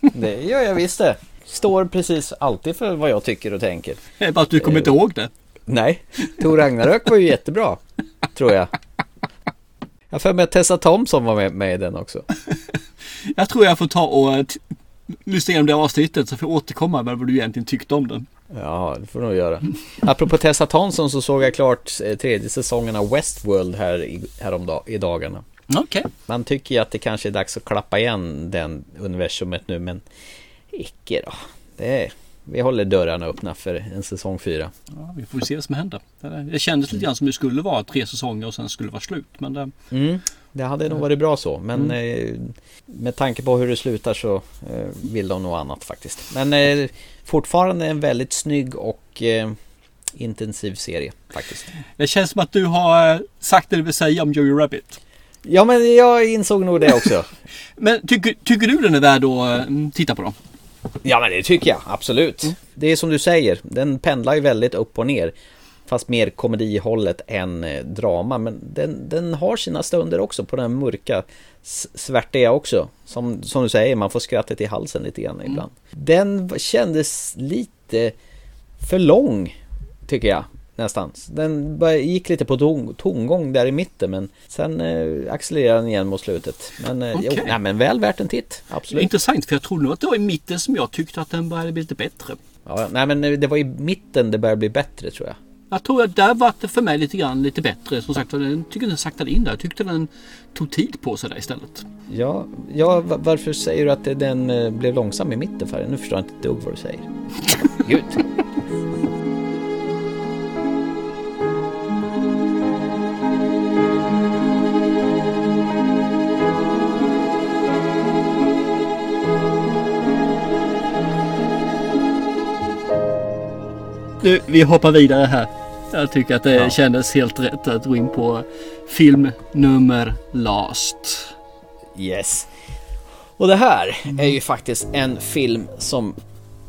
(laughs) Det gör jag visst det. Står precis alltid för vad jag tycker och tänker. Det är bara att du kommer inte ihåg det. Nej, Tor Ragnarök var ju jättebra. Tror jag. Jag för mig att Tessa Thompson var med, med i den också. Jag tror jag får ta och eh, lyssna igenom det avsnittet så får jag återkomma med vad du egentligen tyckte om den. Ja, det får du nog göra. (laughs) Apropå Tessa Thompson så såg jag klart eh, tredje säsongen av Westworld här i, häromdag, i dagarna. Okay. Man tycker ju att det kanske är dags att klappa igen den universumet nu men icke då. Det är vi håller dörrarna öppna för en säsong fyra. Ja, vi får se vad som händer. Det kändes lite grann som det skulle vara tre säsonger och sen skulle det vara slut. Men det... Mm, det hade nog varit bra så. Men mm. eh, med tanke på hur det slutar så eh, vill de nog annat faktiskt. Men eh, fortfarande en väldigt snygg och intensiv serie faktiskt. Det känns som att du har sagt det du vill säga om Joey Rabbit. Ja men jag insåg nog det också. (laughs) men tycker, tycker du den är värd att titta på då? Ja men det tycker jag absolut. Mm. Det är som du säger, den pendlar ju väldigt upp och ner. Fast mer komedihållet än eh, drama. Men den, den har sina stunder också på den mörka svärtiga också. Som, som du säger, man får skrattet i halsen lite grann mm. ibland. Den kändes lite för lång, tycker jag nästan. Den gick lite på ton, tongång där i mitten men sen eh, accelererade den igen mot slutet. Men, eh, okay. jo, nej, men väl värt en titt, absolut. Intressant för jag trodde nog att det var i mitten som jag tyckte att den började bli lite bättre. Ja, nej men det var i mitten det började bli bättre tror jag. Jag tror att där var det för mig lite grann lite bättre. Som sagt, jag tycker den saktade in där. Jag tyckte den tog tid på sig där istället. Ja, ja varför säger du att den eh, blev långsam i mitten för? Nu förstår jag inte ett dugg vad du säger. Gud. Nu, vi hoppar vidare här. Jag tycker att det ja. kändes helt rätt att gå in på film nummer last. Yes. Och det här är ju faktiskt en film som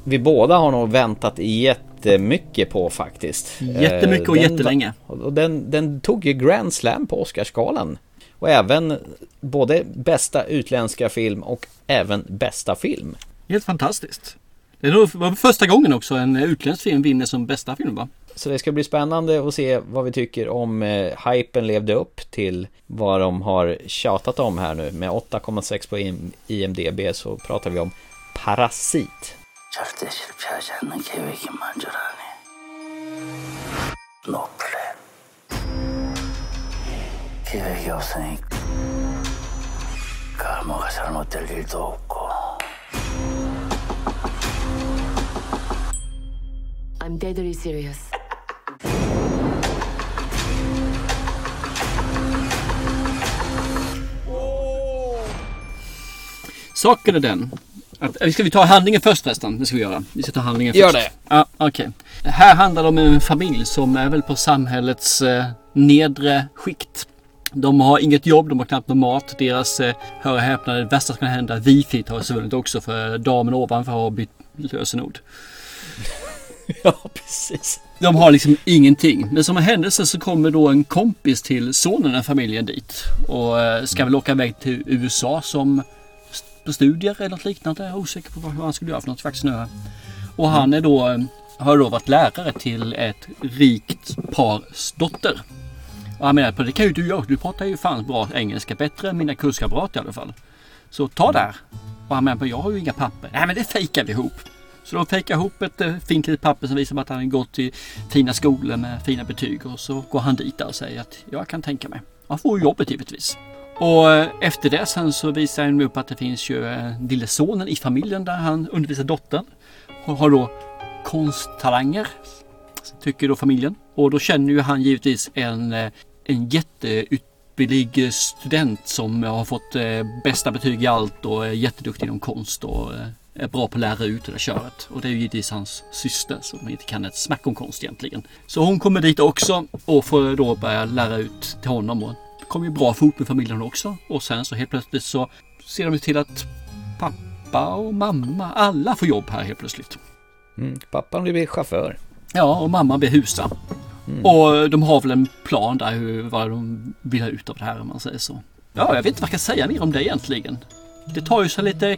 vi båda har nog väntat jättemycket på faktiskt. Jättemycket och den, jättelänge. Och den, den tog ju Grand Slam på Oscarsgalan. Och även både bästa utländska film och även bästa film. Helt fantastiskt. Det är nog- var första gången också en utländsk film vinner som bästa film va? Så det ska bli spännande att se vad vi tycker om eh, hypen levde upp till vad de har tjatat om här nu. Med 8,6 på IM- IMDB så pratar vi om Parasit. 절대 실패하지 않는 계획이 만져라니. No plan. 계획이 없으니 뭐가 잘못될 일도 없고. I'm deadly serious. Saken är den. Att, ska vi ta handlingen först förresten? Det ska vi göra. Vi ska ta handlingen Gör först. det. Ja, okej. Här handlar det om en familj som är väl på samhällets eh, nedre skikt. De har inget jobb, de har knappt någon mat. Deras, eh, hör och häpna, det värsta som kan hända, wifi har försvunnit också för damen ovanför har bytt lösenord. (laughs) ja, precis. De har liksom ingenting. Men som en händelse så kommer då en kompis till sonen i familjen dit. Och eh, ska väl åka iväg till USA som på studier eller något liknande. Jag är osäker på vad han skulle göra för något faktiskt nu. Och han är då, eh, har då varit lärare till ett rikt pars dotter. Och han menar på det kan ju du göra. Du pratar ju fan bra engelska. Bättre än mina kurskamrater i alla fall. Så ta där. Och han menar på jag har ju inga papper. Nej men det fejkar vi ihop. Så de fejkar ihop ett eh, fint litet papper som visar att han har gått till fina skolor med fina betyg. Och så går han dit och säger att jag kan tänka mig. Han får jobbet givetvis. Och eh, efter det sen så visar han upp att det finns ju eh, lille sonen i familjen där han undervisar dottern. Hon har då konsttalanger. Tycker då familjen. Och då känner ju han givetvis en, en jätteutbildig student som har fått bästa betyg i allt och är jätteduktig inom konst och är bra på att lära ut det där köret. Och det är ju givetvis hans syster som inte kan ett smack om konst egentligen. Så hon kommer dit också och får då börja lära ut till honom. Och det kommer ju bra fot med familjen också. Och sen så helt plötsligt så ser de till att pappa och mamma, alla får jobb här helt plötsligt. Mm, pappan blir chaufför. Ja, och mamma blir husa. Och de har väl en plan där hur, vad de vill ha ut av det här om man säger så. Ja, jag vet inte vad jag kan säga mer om det egentligen. Det tar ju så lite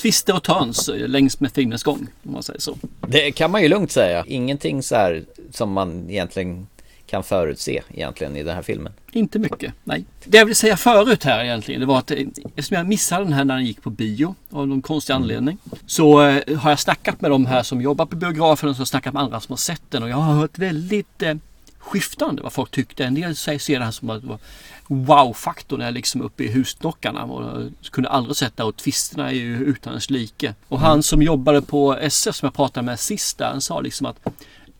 twister och turns längs med filmens gång om man säger så. Det kan man ju lugnt säga. Ingenting så här som man egentligen kan förutse egentligen i den här filmen. Inte mycket, nej. Det jag vill säga förut här egentligen, det var att eh, eftersom jag missade den här när den gick på bio av någon konstig anledning. Så eh, har jag snackat med de här som jobbar på biografen och så har jag snackat med andra som har sett den och jag har hört väldigt eh, skiftande vad folk tyckte. En del säger ser det här som att det var wow-faktorn är liksom uppe i husdockarna och jag kunde aldrig det och twisterna är ju utan dess like. Och han som jobbade på SF som jag pratade med sist där, han sa liksom att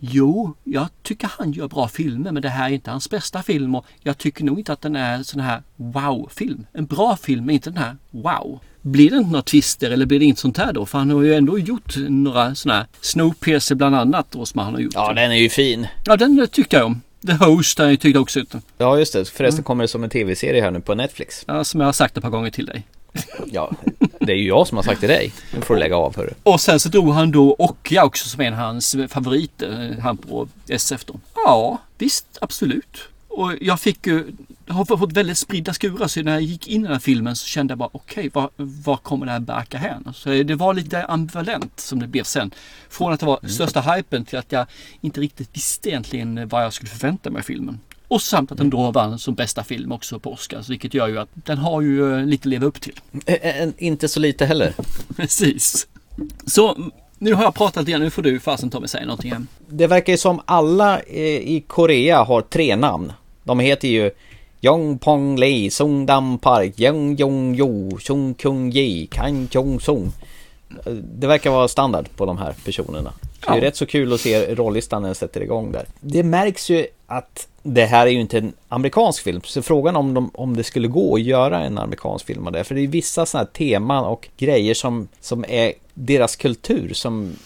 Jo, jag tycker han gör bra filmer men det här är inte hans bästa film och jag tycker nog inte att den är sån här wow-film. En bra film är inte den här wow. Blir det inte några twister eller blir det inte sånt här då? För han har ju ändå gjort några såna här Snowpiercer bland annat då som han har gjort. Ja, den är ju fin. Ja, den tyckte jag om. The Host har jag tyckte också ut. Ja, just det. Förresten kommer det som en tv-serie här nu på Netflix. Ja, som jag har sagt ett par gånger till dig. Ja, det är ju jag som har sagt till dig. Nu får du lägga av hörru. Och sen så drog han då Okja också som en av hans favoriter, han på SF då. Ja, visst, absolut. Och jag fick ju, har fått väldigt spridda skurar så när jag gick in i den här filmen så kände jag bara okej, okay, var, kommer det här barka hän? Så det var lite ambivalent som det blev sen. Från att det var Mm. största hypen till att jag inte riktigt visste egentligen vad jag skulle förvänta mig av filmen. Och samt att den då vann som bästa film också på Oscars, vilket gör ju att den har ju eh, lite att leva upp till. Ä- inte så lite heller. (laughs) Precis. Så nu har jag pratat igen, nu får du fasen ta mig säga någonting. Det verkar ju som alla eh, i Korea har tre namn. De heter ju Yong Pong Lee, Sung Dam Park, Young Jong Jo, Chung Kung Ji, Kang Jong Sung. Det verkar vara standard på de här personerna. Så Det är Ja. rätt så kul att se rollistan när den sätter igång där. Det märks ju att det här är ju inte en amerikansk film, så frågan om, de, om det skulle gå att göra en amerikansk film av det. För det är vissa sådana här teman och grejer som, som är deras kultur som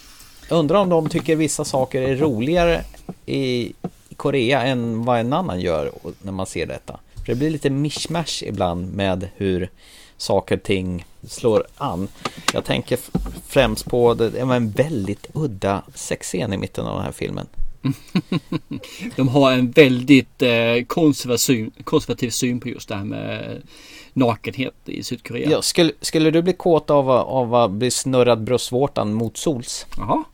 jag undrar om de tycker vissa saker är roligare i Korea än vad en annan gör när man ser detta. För det blir lite mishmash ibland med hur saker och ting slår an. Jag tänker främst på det, det var en väldigt udda sexscen i mitten av den här filmen. (laughs) De har en väldigt eh, konservativ, syn, konservativ syn på just det här med nakenhet i Sydkorea. Ja, skulle, skulle du bli kåt av, att- av att bli snurrad bröstvårtan mot sols? Jaha,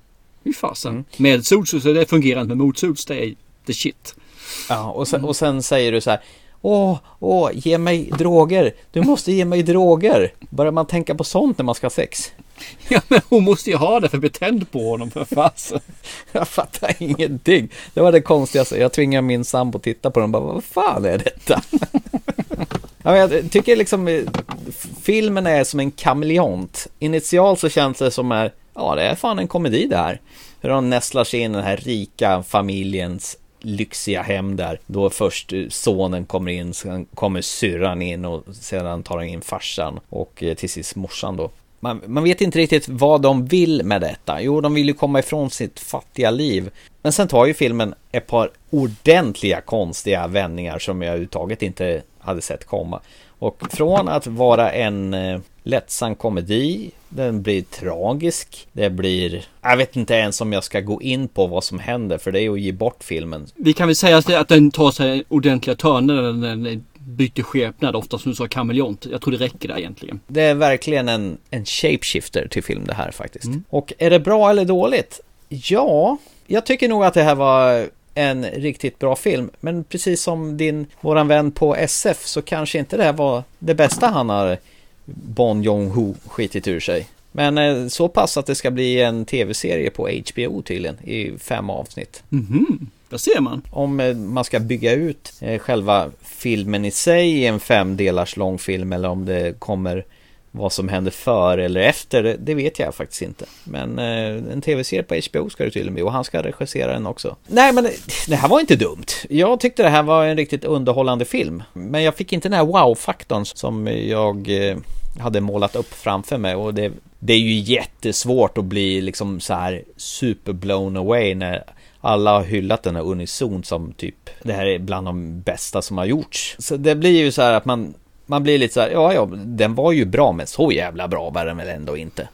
fy fasen. Mm. Med sols så det fungerar inte, men mot sols det är the shit. Ja, och sen, och sen säger du så här Åh, åh, ge mig droger. Du måste ge mig droger. Börjar man tänka på sånt när man ska ha sex? Ja, men hon måste ju ha det för att bli tänd på honom för fasen. Jag fattar ingenting. Det var det konstigaste. Jag tvingade min sambo att titta på den och bara, vad fan är detta? (laughs) ja, jag tycker liksom eh, filmen är som en kameleont. Initialt så känns det som är, ja det är fan en komedi det här. Hur de nästlar sig in i den här rika familjens lyxiga hem där. Då först eh, sonen kommer in, sen kommer syrran in och sedan tar han in farsan och eh, till sist morsan då. Man, man vet inte riktigt vad de vill med detta. Jo, de vill ju komma ifrån sitt fattiga liv. Men sen tar ju filmen ett par ordentliga konstiga vändningar som jag överhuvudtaget inte hade sett komma. Och från att vara en eh, lättsam komedi, den blir tragisk, det blir... Jag vet inte ens om jag ska gå in på vad som händer, för det är att ge bort filmen. Vi kan väl säga att den tar sig ordentliga törnar när den byter skepnad. Ofta som du sa kameleont. Jag tror det räcker där egentligen. Det är verkligen en, en shapeshifter till film det här faktiskt. Och är det bra eller dåligt? Ja, jag tycker nog att det här var en riktigt bra film. Men precis som din, våran vän på SF så kanske inte det här var det bästa han har Bon Jong-Ho skitit ur sig. Men eh, så pass att det ska bli en tv-serie på HBO tydligen i fem avsnitt. Mhm, där ser man. Om eh, man ska bygga ut eh, själva filmen i sig i en fem delars lång film eller om det kommer vad som händer före eller efter, det, vet jag faktiskt inte. Men en tv-serie på HBO ska det tydligen bli och han ska regissera den också. Nej men det här var inte dumt. Jag tyckte det här var en riktigt underhållande film. Men jag fick inte den här wow-faktorn som jag hade målat upp framför mig och det, det är ju jättesvårt att bli liksom så här super blown away när alla har hyllat den här unison som typ det här är bland de bästa som har gjorts. Så det blir ju så här att man man blir lite så här, ja, ja, den var ju bra, men så jävla bra var den väl ändå inte.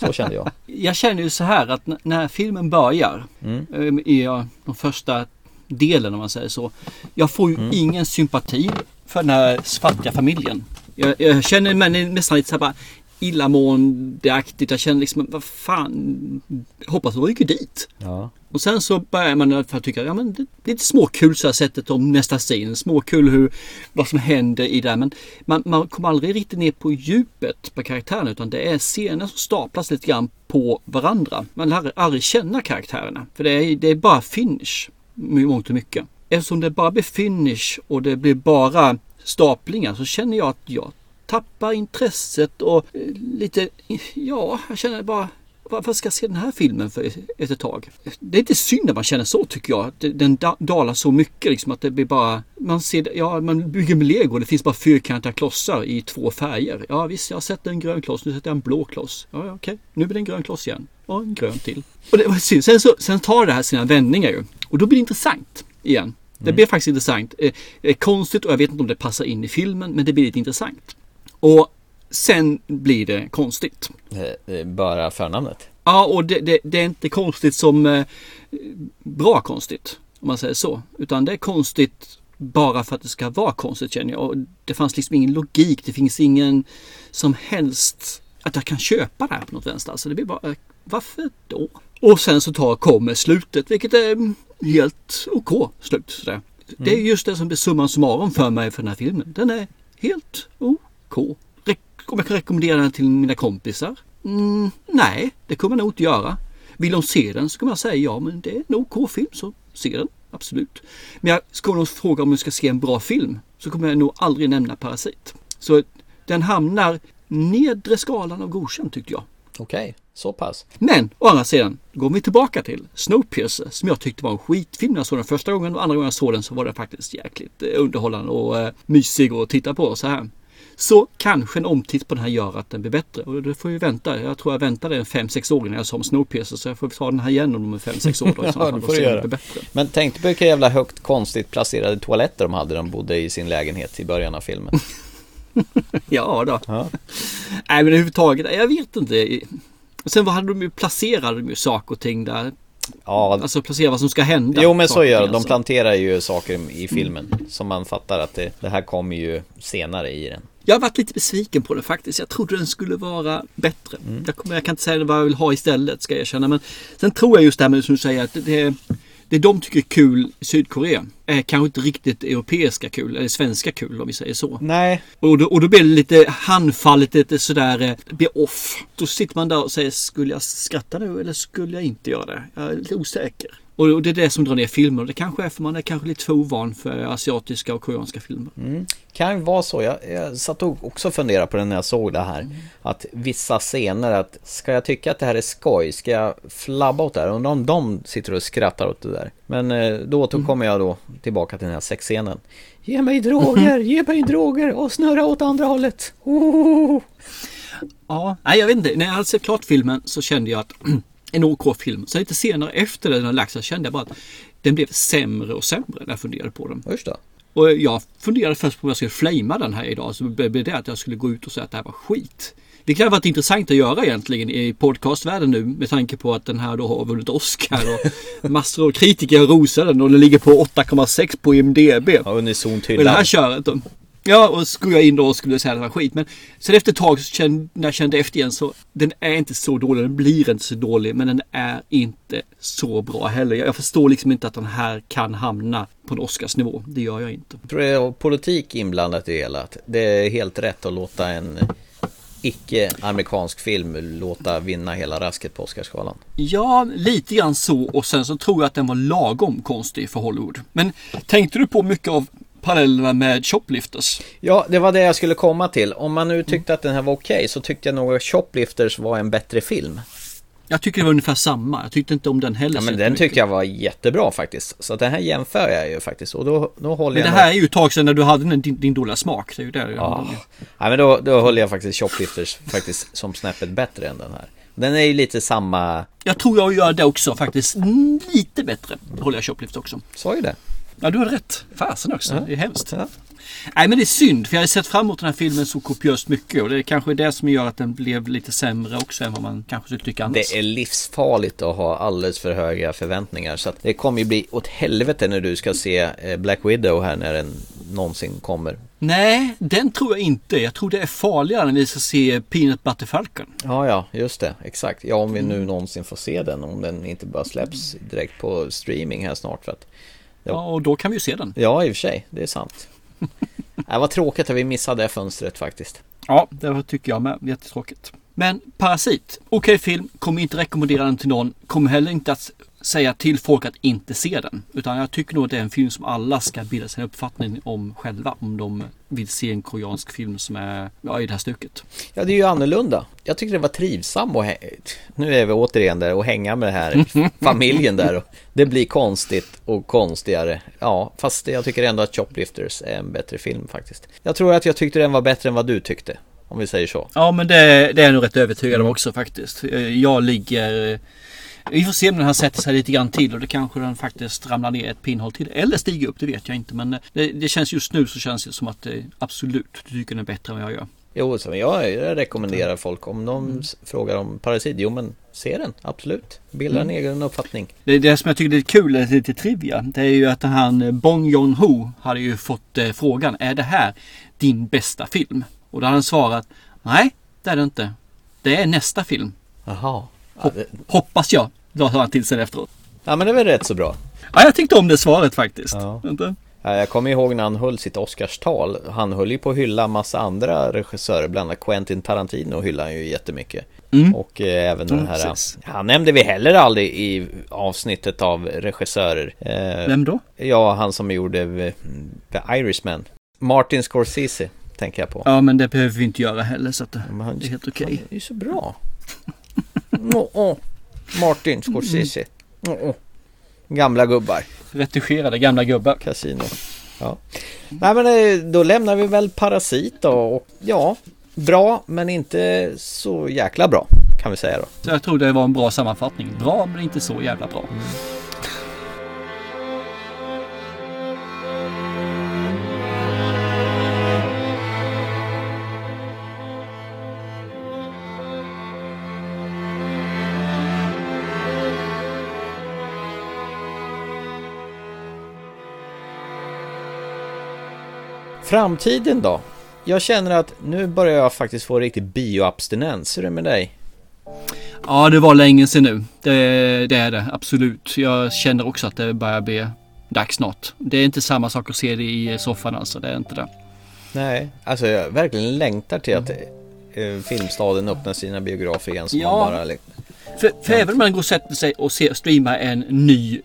Så kände jag. (laughs) Jag känner ju så här att när filmen börjar Mm. eh, i ja, de första delen om man säger så. Jag får ju Mm. ingen sympati för den här fattiga familjen. Jag, jag känner mig nästan lite så här bara illamåendeaktigt. Jag känner liksom, vad fan, hoppas de rycker dit. Ja. Och sen så börjar man för att tycka, ja men det är lite småkul så här sättet om nästa scen. Småkul hur, vad som händer i det. Men man, man kommer aldrig riktigt ner på djupet på karaktären utan det är scener som staplas lite grann på varandra. Man lär aldrig känna karaktärerna. För det är, det är bara finish, i mångt och mycket. Eftersom det bara blir finish och det blir bara staplingar så känner jag att jag tappar intresset och eh, lite, ja, jag känner bara varför ska jag se den här filmen för efter ett tag? Det är inte synd att man känner så tycker jag. Att Den dalar så mycket liksom att det blir bara... Man ser, ja man bygger med lego. Det finns bara fyrkantiga klossar i två färger. Ja visst, jag har sett en grön kloss. Nu sätter jag en blå kloss. Ja, okej. okej. Nu blir det en grön kloss igen. Och en grön till. Och det var synd. Sen, så, sen tar det här sina vändningar ju. Och då blir det intressant igen. Det blir faktiskt intressant. Eh, Det är konstigt och jag vet inte om det passar in i filmen. Men det blir lite intressant. Och sen blir det konstigt. Eh, eh, Bara förnamnet. Ja, och det, det, det är inte konstigt som eh, bra konstigt. Om man säger så. Utan det är konstigt bara för att det ska vara konstigt känner jag. Och det fanns liksom ingen logik. Det finns ingen som helst att jag kan köpa det här på något vänster. Alltså det blir bara, eh, varför då? Och sen så tar, kommer slutet, vilket är mm, helt OK slut. Sådär. Det är just det som blir summan summarum för mig för den här filmen. Den är helt OK. Rek- om jag kan rekommendera den till mina kompisar? Mm, nej, det kommer jag nog inte göra. Vill de se den så kommer jag säga ja, men det är en OK film så se den. Absolut. Men jag ska nog fråga om jag ska se en bra film så kommer jag nog aldrig nämna Parasit. Så den hamnar nedre skalan av godkänd tyckte jag. Okej, så pass. Men å andra sidan går vi tillbaka till Snowpiercer som jag tyckte var en skitfilm när jag såg den första gången och andra gången jag såg den så var den faktiskt jäkligt eh, underhållande och eh, mysig att titta på så här. Så kanske en omtitt på den här gör att den blir bättre och det får vi vänta. Jag tror jag väntade en 5-6 år innan jag såg Snowpiercer så jag får ta den här igen om 5-6 år. Då, (laughs) i ja, det får du göra. bättre. Men tänk på vilka jävla högt konstigt placerade toaletter de hade. De bodde i sin lägenhet i början av filmen. (laughs) (laughs) Ja då. Ja. Nej men överhuvudtaget, jag vet inte. Sen vad hade de ju placerade de ju saker och ting där. Ja, Alltså placera vad som ska hända. jo men så gör de. De alltså. planterar ju saker i filmen. Som man fattar att det, det här kommer ju senare i den. Jag har varit lite besviken på det faktiskt. Jag trodde den skulle vara bättre. Mm. Jag, kommer, jag kan inte säga vad jag vill ha istället ska jag erkänna. Men sen tror jag just det här med som du säger att det, det de tycker är kul i Sydkorea är kanske inte riktigt europeiska kul eller svenska kul om vi säger så. Nej. Och då, och då blir det lite handfallet, lite sådär, eh, blir off. Då sitter man där och säger, skulle jag skratta nu eller skulle jag inte göra det? Jag är lite osäker. Och det är det som drar ner filmer. Det kanske är för man är kanske lite för ovan för asiatiska och koreanska filmer. Mm. Kan ju vara så. Jag, jag satt och också funderade på det när jag såg det här. Att vissa scener, att ska jag tycka att det här är skoj? Ska jag flabba åt det här? Och om de sitter och skrattar åt det där. Men eh, då återkommer jag då tillbaka till den här sexscenen. Ge mig droger, ge mig droger och snurra åt andra hållet. Oh. Ja, nej jag vet inte. När jag hade sett klart filmen så kände jag att (clears throat) en OK-film. Så lite senare efter den hade lagt sig kände jag bara att den blev sämre och sämre när jag funderade på den. Just det. Och jag funderade först på om jag skulle flamea den här idag. Så blev det att jag skulle gå ut och säga att det här var skit. Vilket hade varit intressant att göra egentligen i podcastvärlden nu med tanke på att den här då har vunnit Oscar och (laughs) massor av kritiker har rosat den och den ligger på 8,6 på IMDB. Ja, unisont Och det här köret. Ja, och skulle jag in då och skulle säga att det var skit. Men sen efter ett tag så kände, när jag kände efter igen så den är inte så dålig. Den blir inte så dålig. Men den är inte så bra heller. Jag förstår liksom inte att den här kan hamna på en Oscarsnivå. Det gör jag inte. Jag tror det är politik inblandat i det hela. Att Det är helt rätt att låta en icke-amerikansk film låta vinna hela rasket på Oscarsgalan. Ja, lite grann så. Och sen så tror jag att den var lagom konstig för Hollywood. Men tänkte du på mycket av parallellerna med Shoplifters? Ja, det var det jag skulle komma till. Om man nu tyckte att den här var okej så tyckte jag nog att Shoplifters var en bättre film. Jag tycker det var ungefär samma. Jag tyckte inte om den heller Ja, men den tyckte jag var jättebra faktiskt. Så den här jämför jag ju faktiskt. Och då, då håller Men det jag här nog- är ju ett tag sedan när du hade din, din, dåliga smak. Det är ju där Ja. Nej, men då, då håller jag faktiskt Shoplifters faktiskt som snäppet bättre än den här. Den är ju lite samma... Jag tror jag gör det också faktiskt. Lite bättre håller jag Shoplift också. Sa ju det. Ja, du har rätt. Fasen också. Ja. Det är hemskt. Nej, men det är synd. För jag har sett fram emot den här filmen så kopiöst mycket. Och det är kanske det som gör att den blev lite sämre också än vad man kanske skulle tycka annars. Det är livsfarligt att ha alldeles för höga förväntningar. Så att det kommer ju bli åt helvete när du ska se eh, Black Widow här när den någonsin kommer. Nej, den tror jag inte. Jag tror det är farligare när vi ska se Peanut Butter Falcon. Ja, ja, just det. Exakt. Ja, om vi nu någonsin får se den. Om den inte bara släpps direkt på streaming här snart. För att, Ja, och då kan vi ju se den. ja, i och för sig. Det är sant. (laughs) Det var tråkigt att vi missade det fönstret faktiskt. Ja, det tycker jag med. Jättetråkigt. Men Parasit, okej film. Kommer inte rekommendera den till någon. Kommer heller inte att säga till folk att inte se den. Utan jag tycker nog att det är en film som alla ska bilda sin uppfattning om själva. Om de vill se en koreansk film som är ja, i det här stuket. Ja, det är ju annorlunda. Jag tyckte det var trivsam och nu är vi återigen där och hänga med den här (laughs) familjen där. Det blir konstigt och konstigare. Ja, fast jag tycker ändå att Choplifters är en bättre film faktiskt. Jag tror att jag tyckte den var bättre än vad du tyckte. Om vi säger så. Ja, men det, det är jag nog rätt övertygad om också faktiskt. Eh, Jag ligger... Vi får se om den här sätter sig lite grann till och då kanske den faktiskt ramlar ner ett pinnhål till. Eller stiger upp, det vet jag inte. Men eh, det, det känns just nu så känns det som att det absolut, du tycker den är bättre än vad jag gör. Jo, så jag, jag rekommenderar folk om de s- frågar om Parasit. Jo, men se den. Absolut. Bilda en Mm. egen uppfattning. Det, det som jag tycker är kul, är lite trivia, det är ju att han eh, Bong Joon-Ho hade ju fått eh, frågan, är det här din bästa film? Och då hade han svarat, nej det är det inte. Det är nästa film. Jaha. Hop- hoppas jag, då sa han till sig efteråt. Ja, men det är väl rätt så bra. Ja, jag tyckte om det svaret faktiskt. Ja. Inte? Ja, Jag kommer ihåg när han höll sitt Oscarstal. Han höll ju på att hylla massa andra regissörer, bland annat Quentin Tarantino hyllar han ju jättemycket. Mm. Och eh, även den Mm, här, precis. han nämnde vi heller aldrig i avsnittet av regissörer. Eh, Vem då? Ja, han som gjorde eh, The Irishman. Martin Scorsese, tänker jag på. Ja, men det behöver vi inte göra heller så att det, han- det är helt okej. Han är ju så bra. Åh. Martin Scorsese. Åh. Gamla gubbar. Retuscherade gamla gubbar. Casino. Ja. Nej men eh, då lämnar vi väl Parasit då och ja, bra men inte så jäkla bra kan vi säga då. Så jag tror det var en bra sammanfattning. Bra, men inte så jävla bra. Framtiden då? Jag känner att nu börjar jag faktiskt få riktig bioabstinens. Hur är det med dig? Ja, det var länge sedan nu. Det, det är det, absolut. Jag känner också att det börjar bli dags snart. Det är inte samma sak att se det i soffan alltså, det är inte det. Nej, alltså jag verkligen längtar till att eh, Filmstaden öppnar sina biografer igen. Så Ja. man bara, li- För, för även om man går och sätter sig och ser, streamar en ny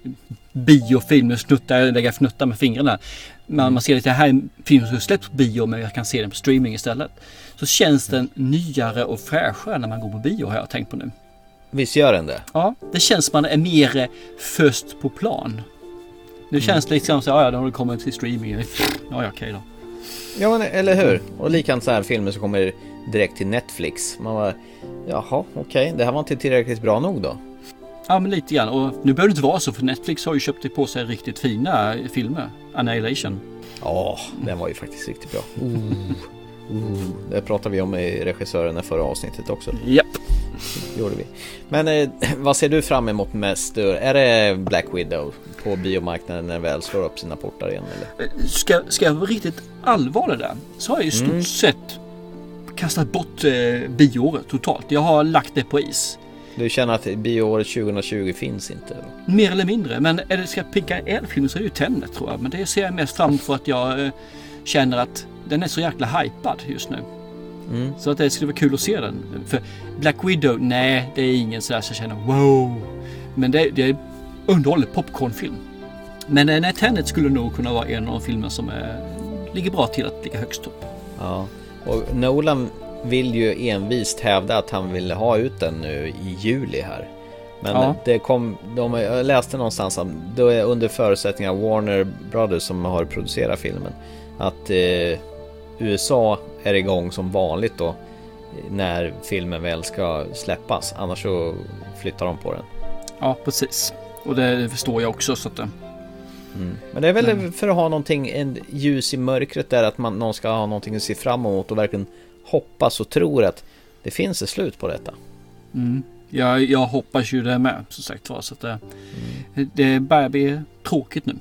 biofilm med snuttar, lägga fnuttar med fingrarna. Man, man ser att det här är en film som släpps på bio men jag kan se den på streaming istället. Så känns den nyare och fräschare när man går på bio har jag tänkt på nu. Visst gör den det? Ja, det känns man är mer först på plan. Nu känns det liksom så, ja ja, då har det kommit till streaming. Ja, ja okej då. Ja men eller hur? Och likadant så här filmer som kommer direkt till Netflix. Man bara, jaha okej, det här var inte tillräckligt bra nog då. Ja, men lite grann. Och nu behöver det inte vara så för Netflix har ju köpt på sig riktigt fina filmer. Annihilation. Ja, den var ju faktiskt riktigt bra. Ooh. (laughs) Ooh. Det pratade vi om i regissören i förra avsnittet också. Japp. Det gjorde vi. Men eh, vad ser du fram emot mest? Är det Black Widow på biomarknaden när den väl slår upp sina portar igen? Eller? Ska, ska jag vara riktigt allvarlig där så har jag i stort Mm. sett kastat bort eh, bioåret totalt. Jag har lagt det på is. Du känner att bioåret 2020 finns inte? Då? Mer eller mindre. Men är det ska jag picka en film så är det ju Tenet tror jag. Men det ser jag mest fram för att jag eh, känner att den är så jäkla hypad just nu. Mm. Så att det skulle vara kul att se den. För Black Widow, nej det är ingen sådär som känner wow. Men det, det är underhållig popcornfilm. Men eh, nej, Tenet skulle nog kunna vara en av de filmer som är, ligger bra till att ligga högst upp. Ja, och Nolan vill ju envist hävda att han vill ha ut den nu i juli här. Men Ja. det kom, de, jag läste någonstans att då är under förutsättning av Warner Brothers som har producerat filmen. Att eh, USA är igång som vanligt då när filmen väl ska släppas. Annars så flyttar de på den. Ja, precis. Och det förstår jag också. Så att, eh, Mm. Men det är väl för att ha någonting, en ljus i mörkret där att man, någon ska ha någonting att se fram emot och verkligen hoppas och tror att det finns ett slut på detta. mm. jag, jag hoppas ju det med som sagt var. Så att, eh, Det börjar bli tråkigt nu.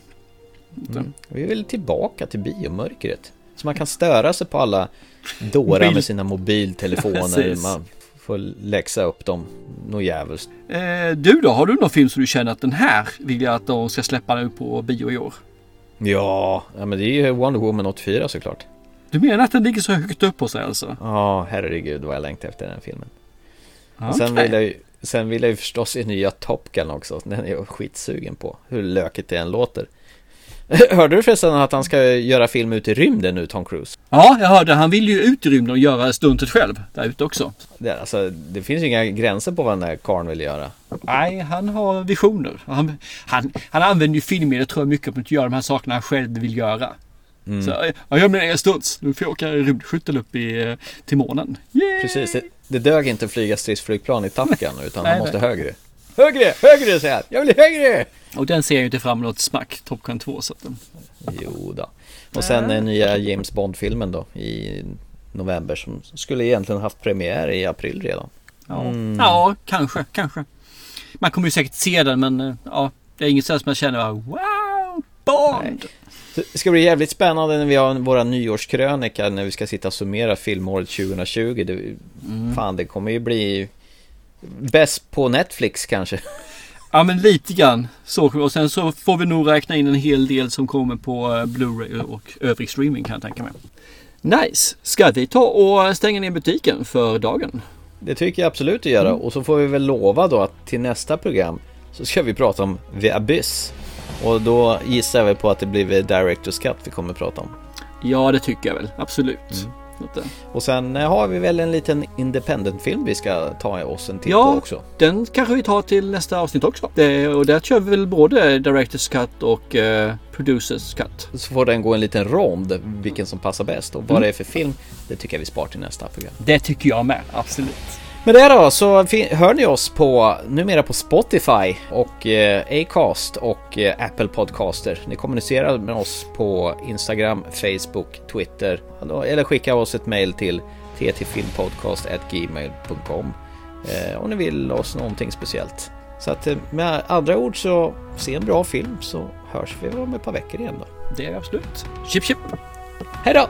Mm. Vi vill tillbaka till biomörkret. Så man kan störa sig på alla dårar med sina mobiltelefoner. (laughs) Man får läxa upp dem något djävulskt. Eh, du då? Har du någon film som du känner att den här vill jag att de ska släppa nu på bio i år? Ja, ja men det är ju Wonder Woman 84 såklart. Du menar att den ligger så högt upp på sig alltså? Ja, herregud vad jag längtar efter den filmen. Och Sen, vill jag ju, sen vill jag ju förstås se nya Top Gun också. Den är jag skitsugen på. Hur lökigt det än låter. (laughs) Hörde du förresten att han ska göra film ute i rymden nu, Tom Cruise? Ja, jag hörde. Han vill ju ut i rymden och göra stuntet själv där ute också. Det, alltså, det finns ju inga gränser på vad den där karln vill göra. Nej, han har visioner. Han, han, han använder ju filmmediet tror jag mycket på att göra de här sakerna han själv vill göra. Mm. Så, ja, jag gör min egen stunts. Nu får jag åka rymdskyttel upp i, eh, till månen. Yay! Precis, det, det dög inte att flyga stridsflygplan i (laughs) Top Gun utan Nej, han måste nej. högre. Högre, högre säger han! Jag vill högre! Och den ser ju inte fram emot smack, Top Gun 2. Så att, eh, Jo då. Och sen eh, nya James Bond-filmen då i november som skulle egentligen haft premiär i april redan. ja. Mm. ja, kanske, kanske. Man kommer ju säkert se den men eh, ja, det är inget sådär som jag känner wow, Bond! Så Det ska bli jävligt spännande när vi har våra nyårskrönika när vi ska sitta och summera filmåret 2020. Det, Mm. Fan, det kommer ju bli bäst på Netflix kanske. Ja men lite grann så. Och sen så får vi nog räkna in en hel del som kommer på eh, Blu-ray och övrig streaming kan jag tänka mig. Nice! Ska vi ta och stänga ner butiken för dagen? Det tycker jag absolut att göra. Mm. Och så får vi väl lova då att till nästa program så ska vi prata om The Abyss. Och då gissar vi på att det blir Director's Cut vi kommer prata om. Ja det tycker jag väl, absolut. Att, eh, Och sen eh, har vi väl en liten independent-film vi ska ta oss en titt på Ja, också. den kanske vi tar till nästa avsnitt också. Det, och där kör vi väl både Director's Cut och eh, Producers Cut. Så får den gå en liten rond, vilken som passar bäst. Och vad Mm. det är för film, det tycker jag vi sparar till nästa program. Det tycker jag med, absolut. Med det då så hör ni oss på numera på Spotify och eh, Acast och eh, Apple Podcaster. Ni kommunicerar med oss på Instagram, Facebook, Twitter eller skicka oss ett mail till ttfilmpodcast.gmail.com eh, om ni vill oss någonting speciellt. Så att eh, med andra ord så se en bra film så hörs vi om ett par veckor igen då. Det är absolut. Chip chip! Hej då!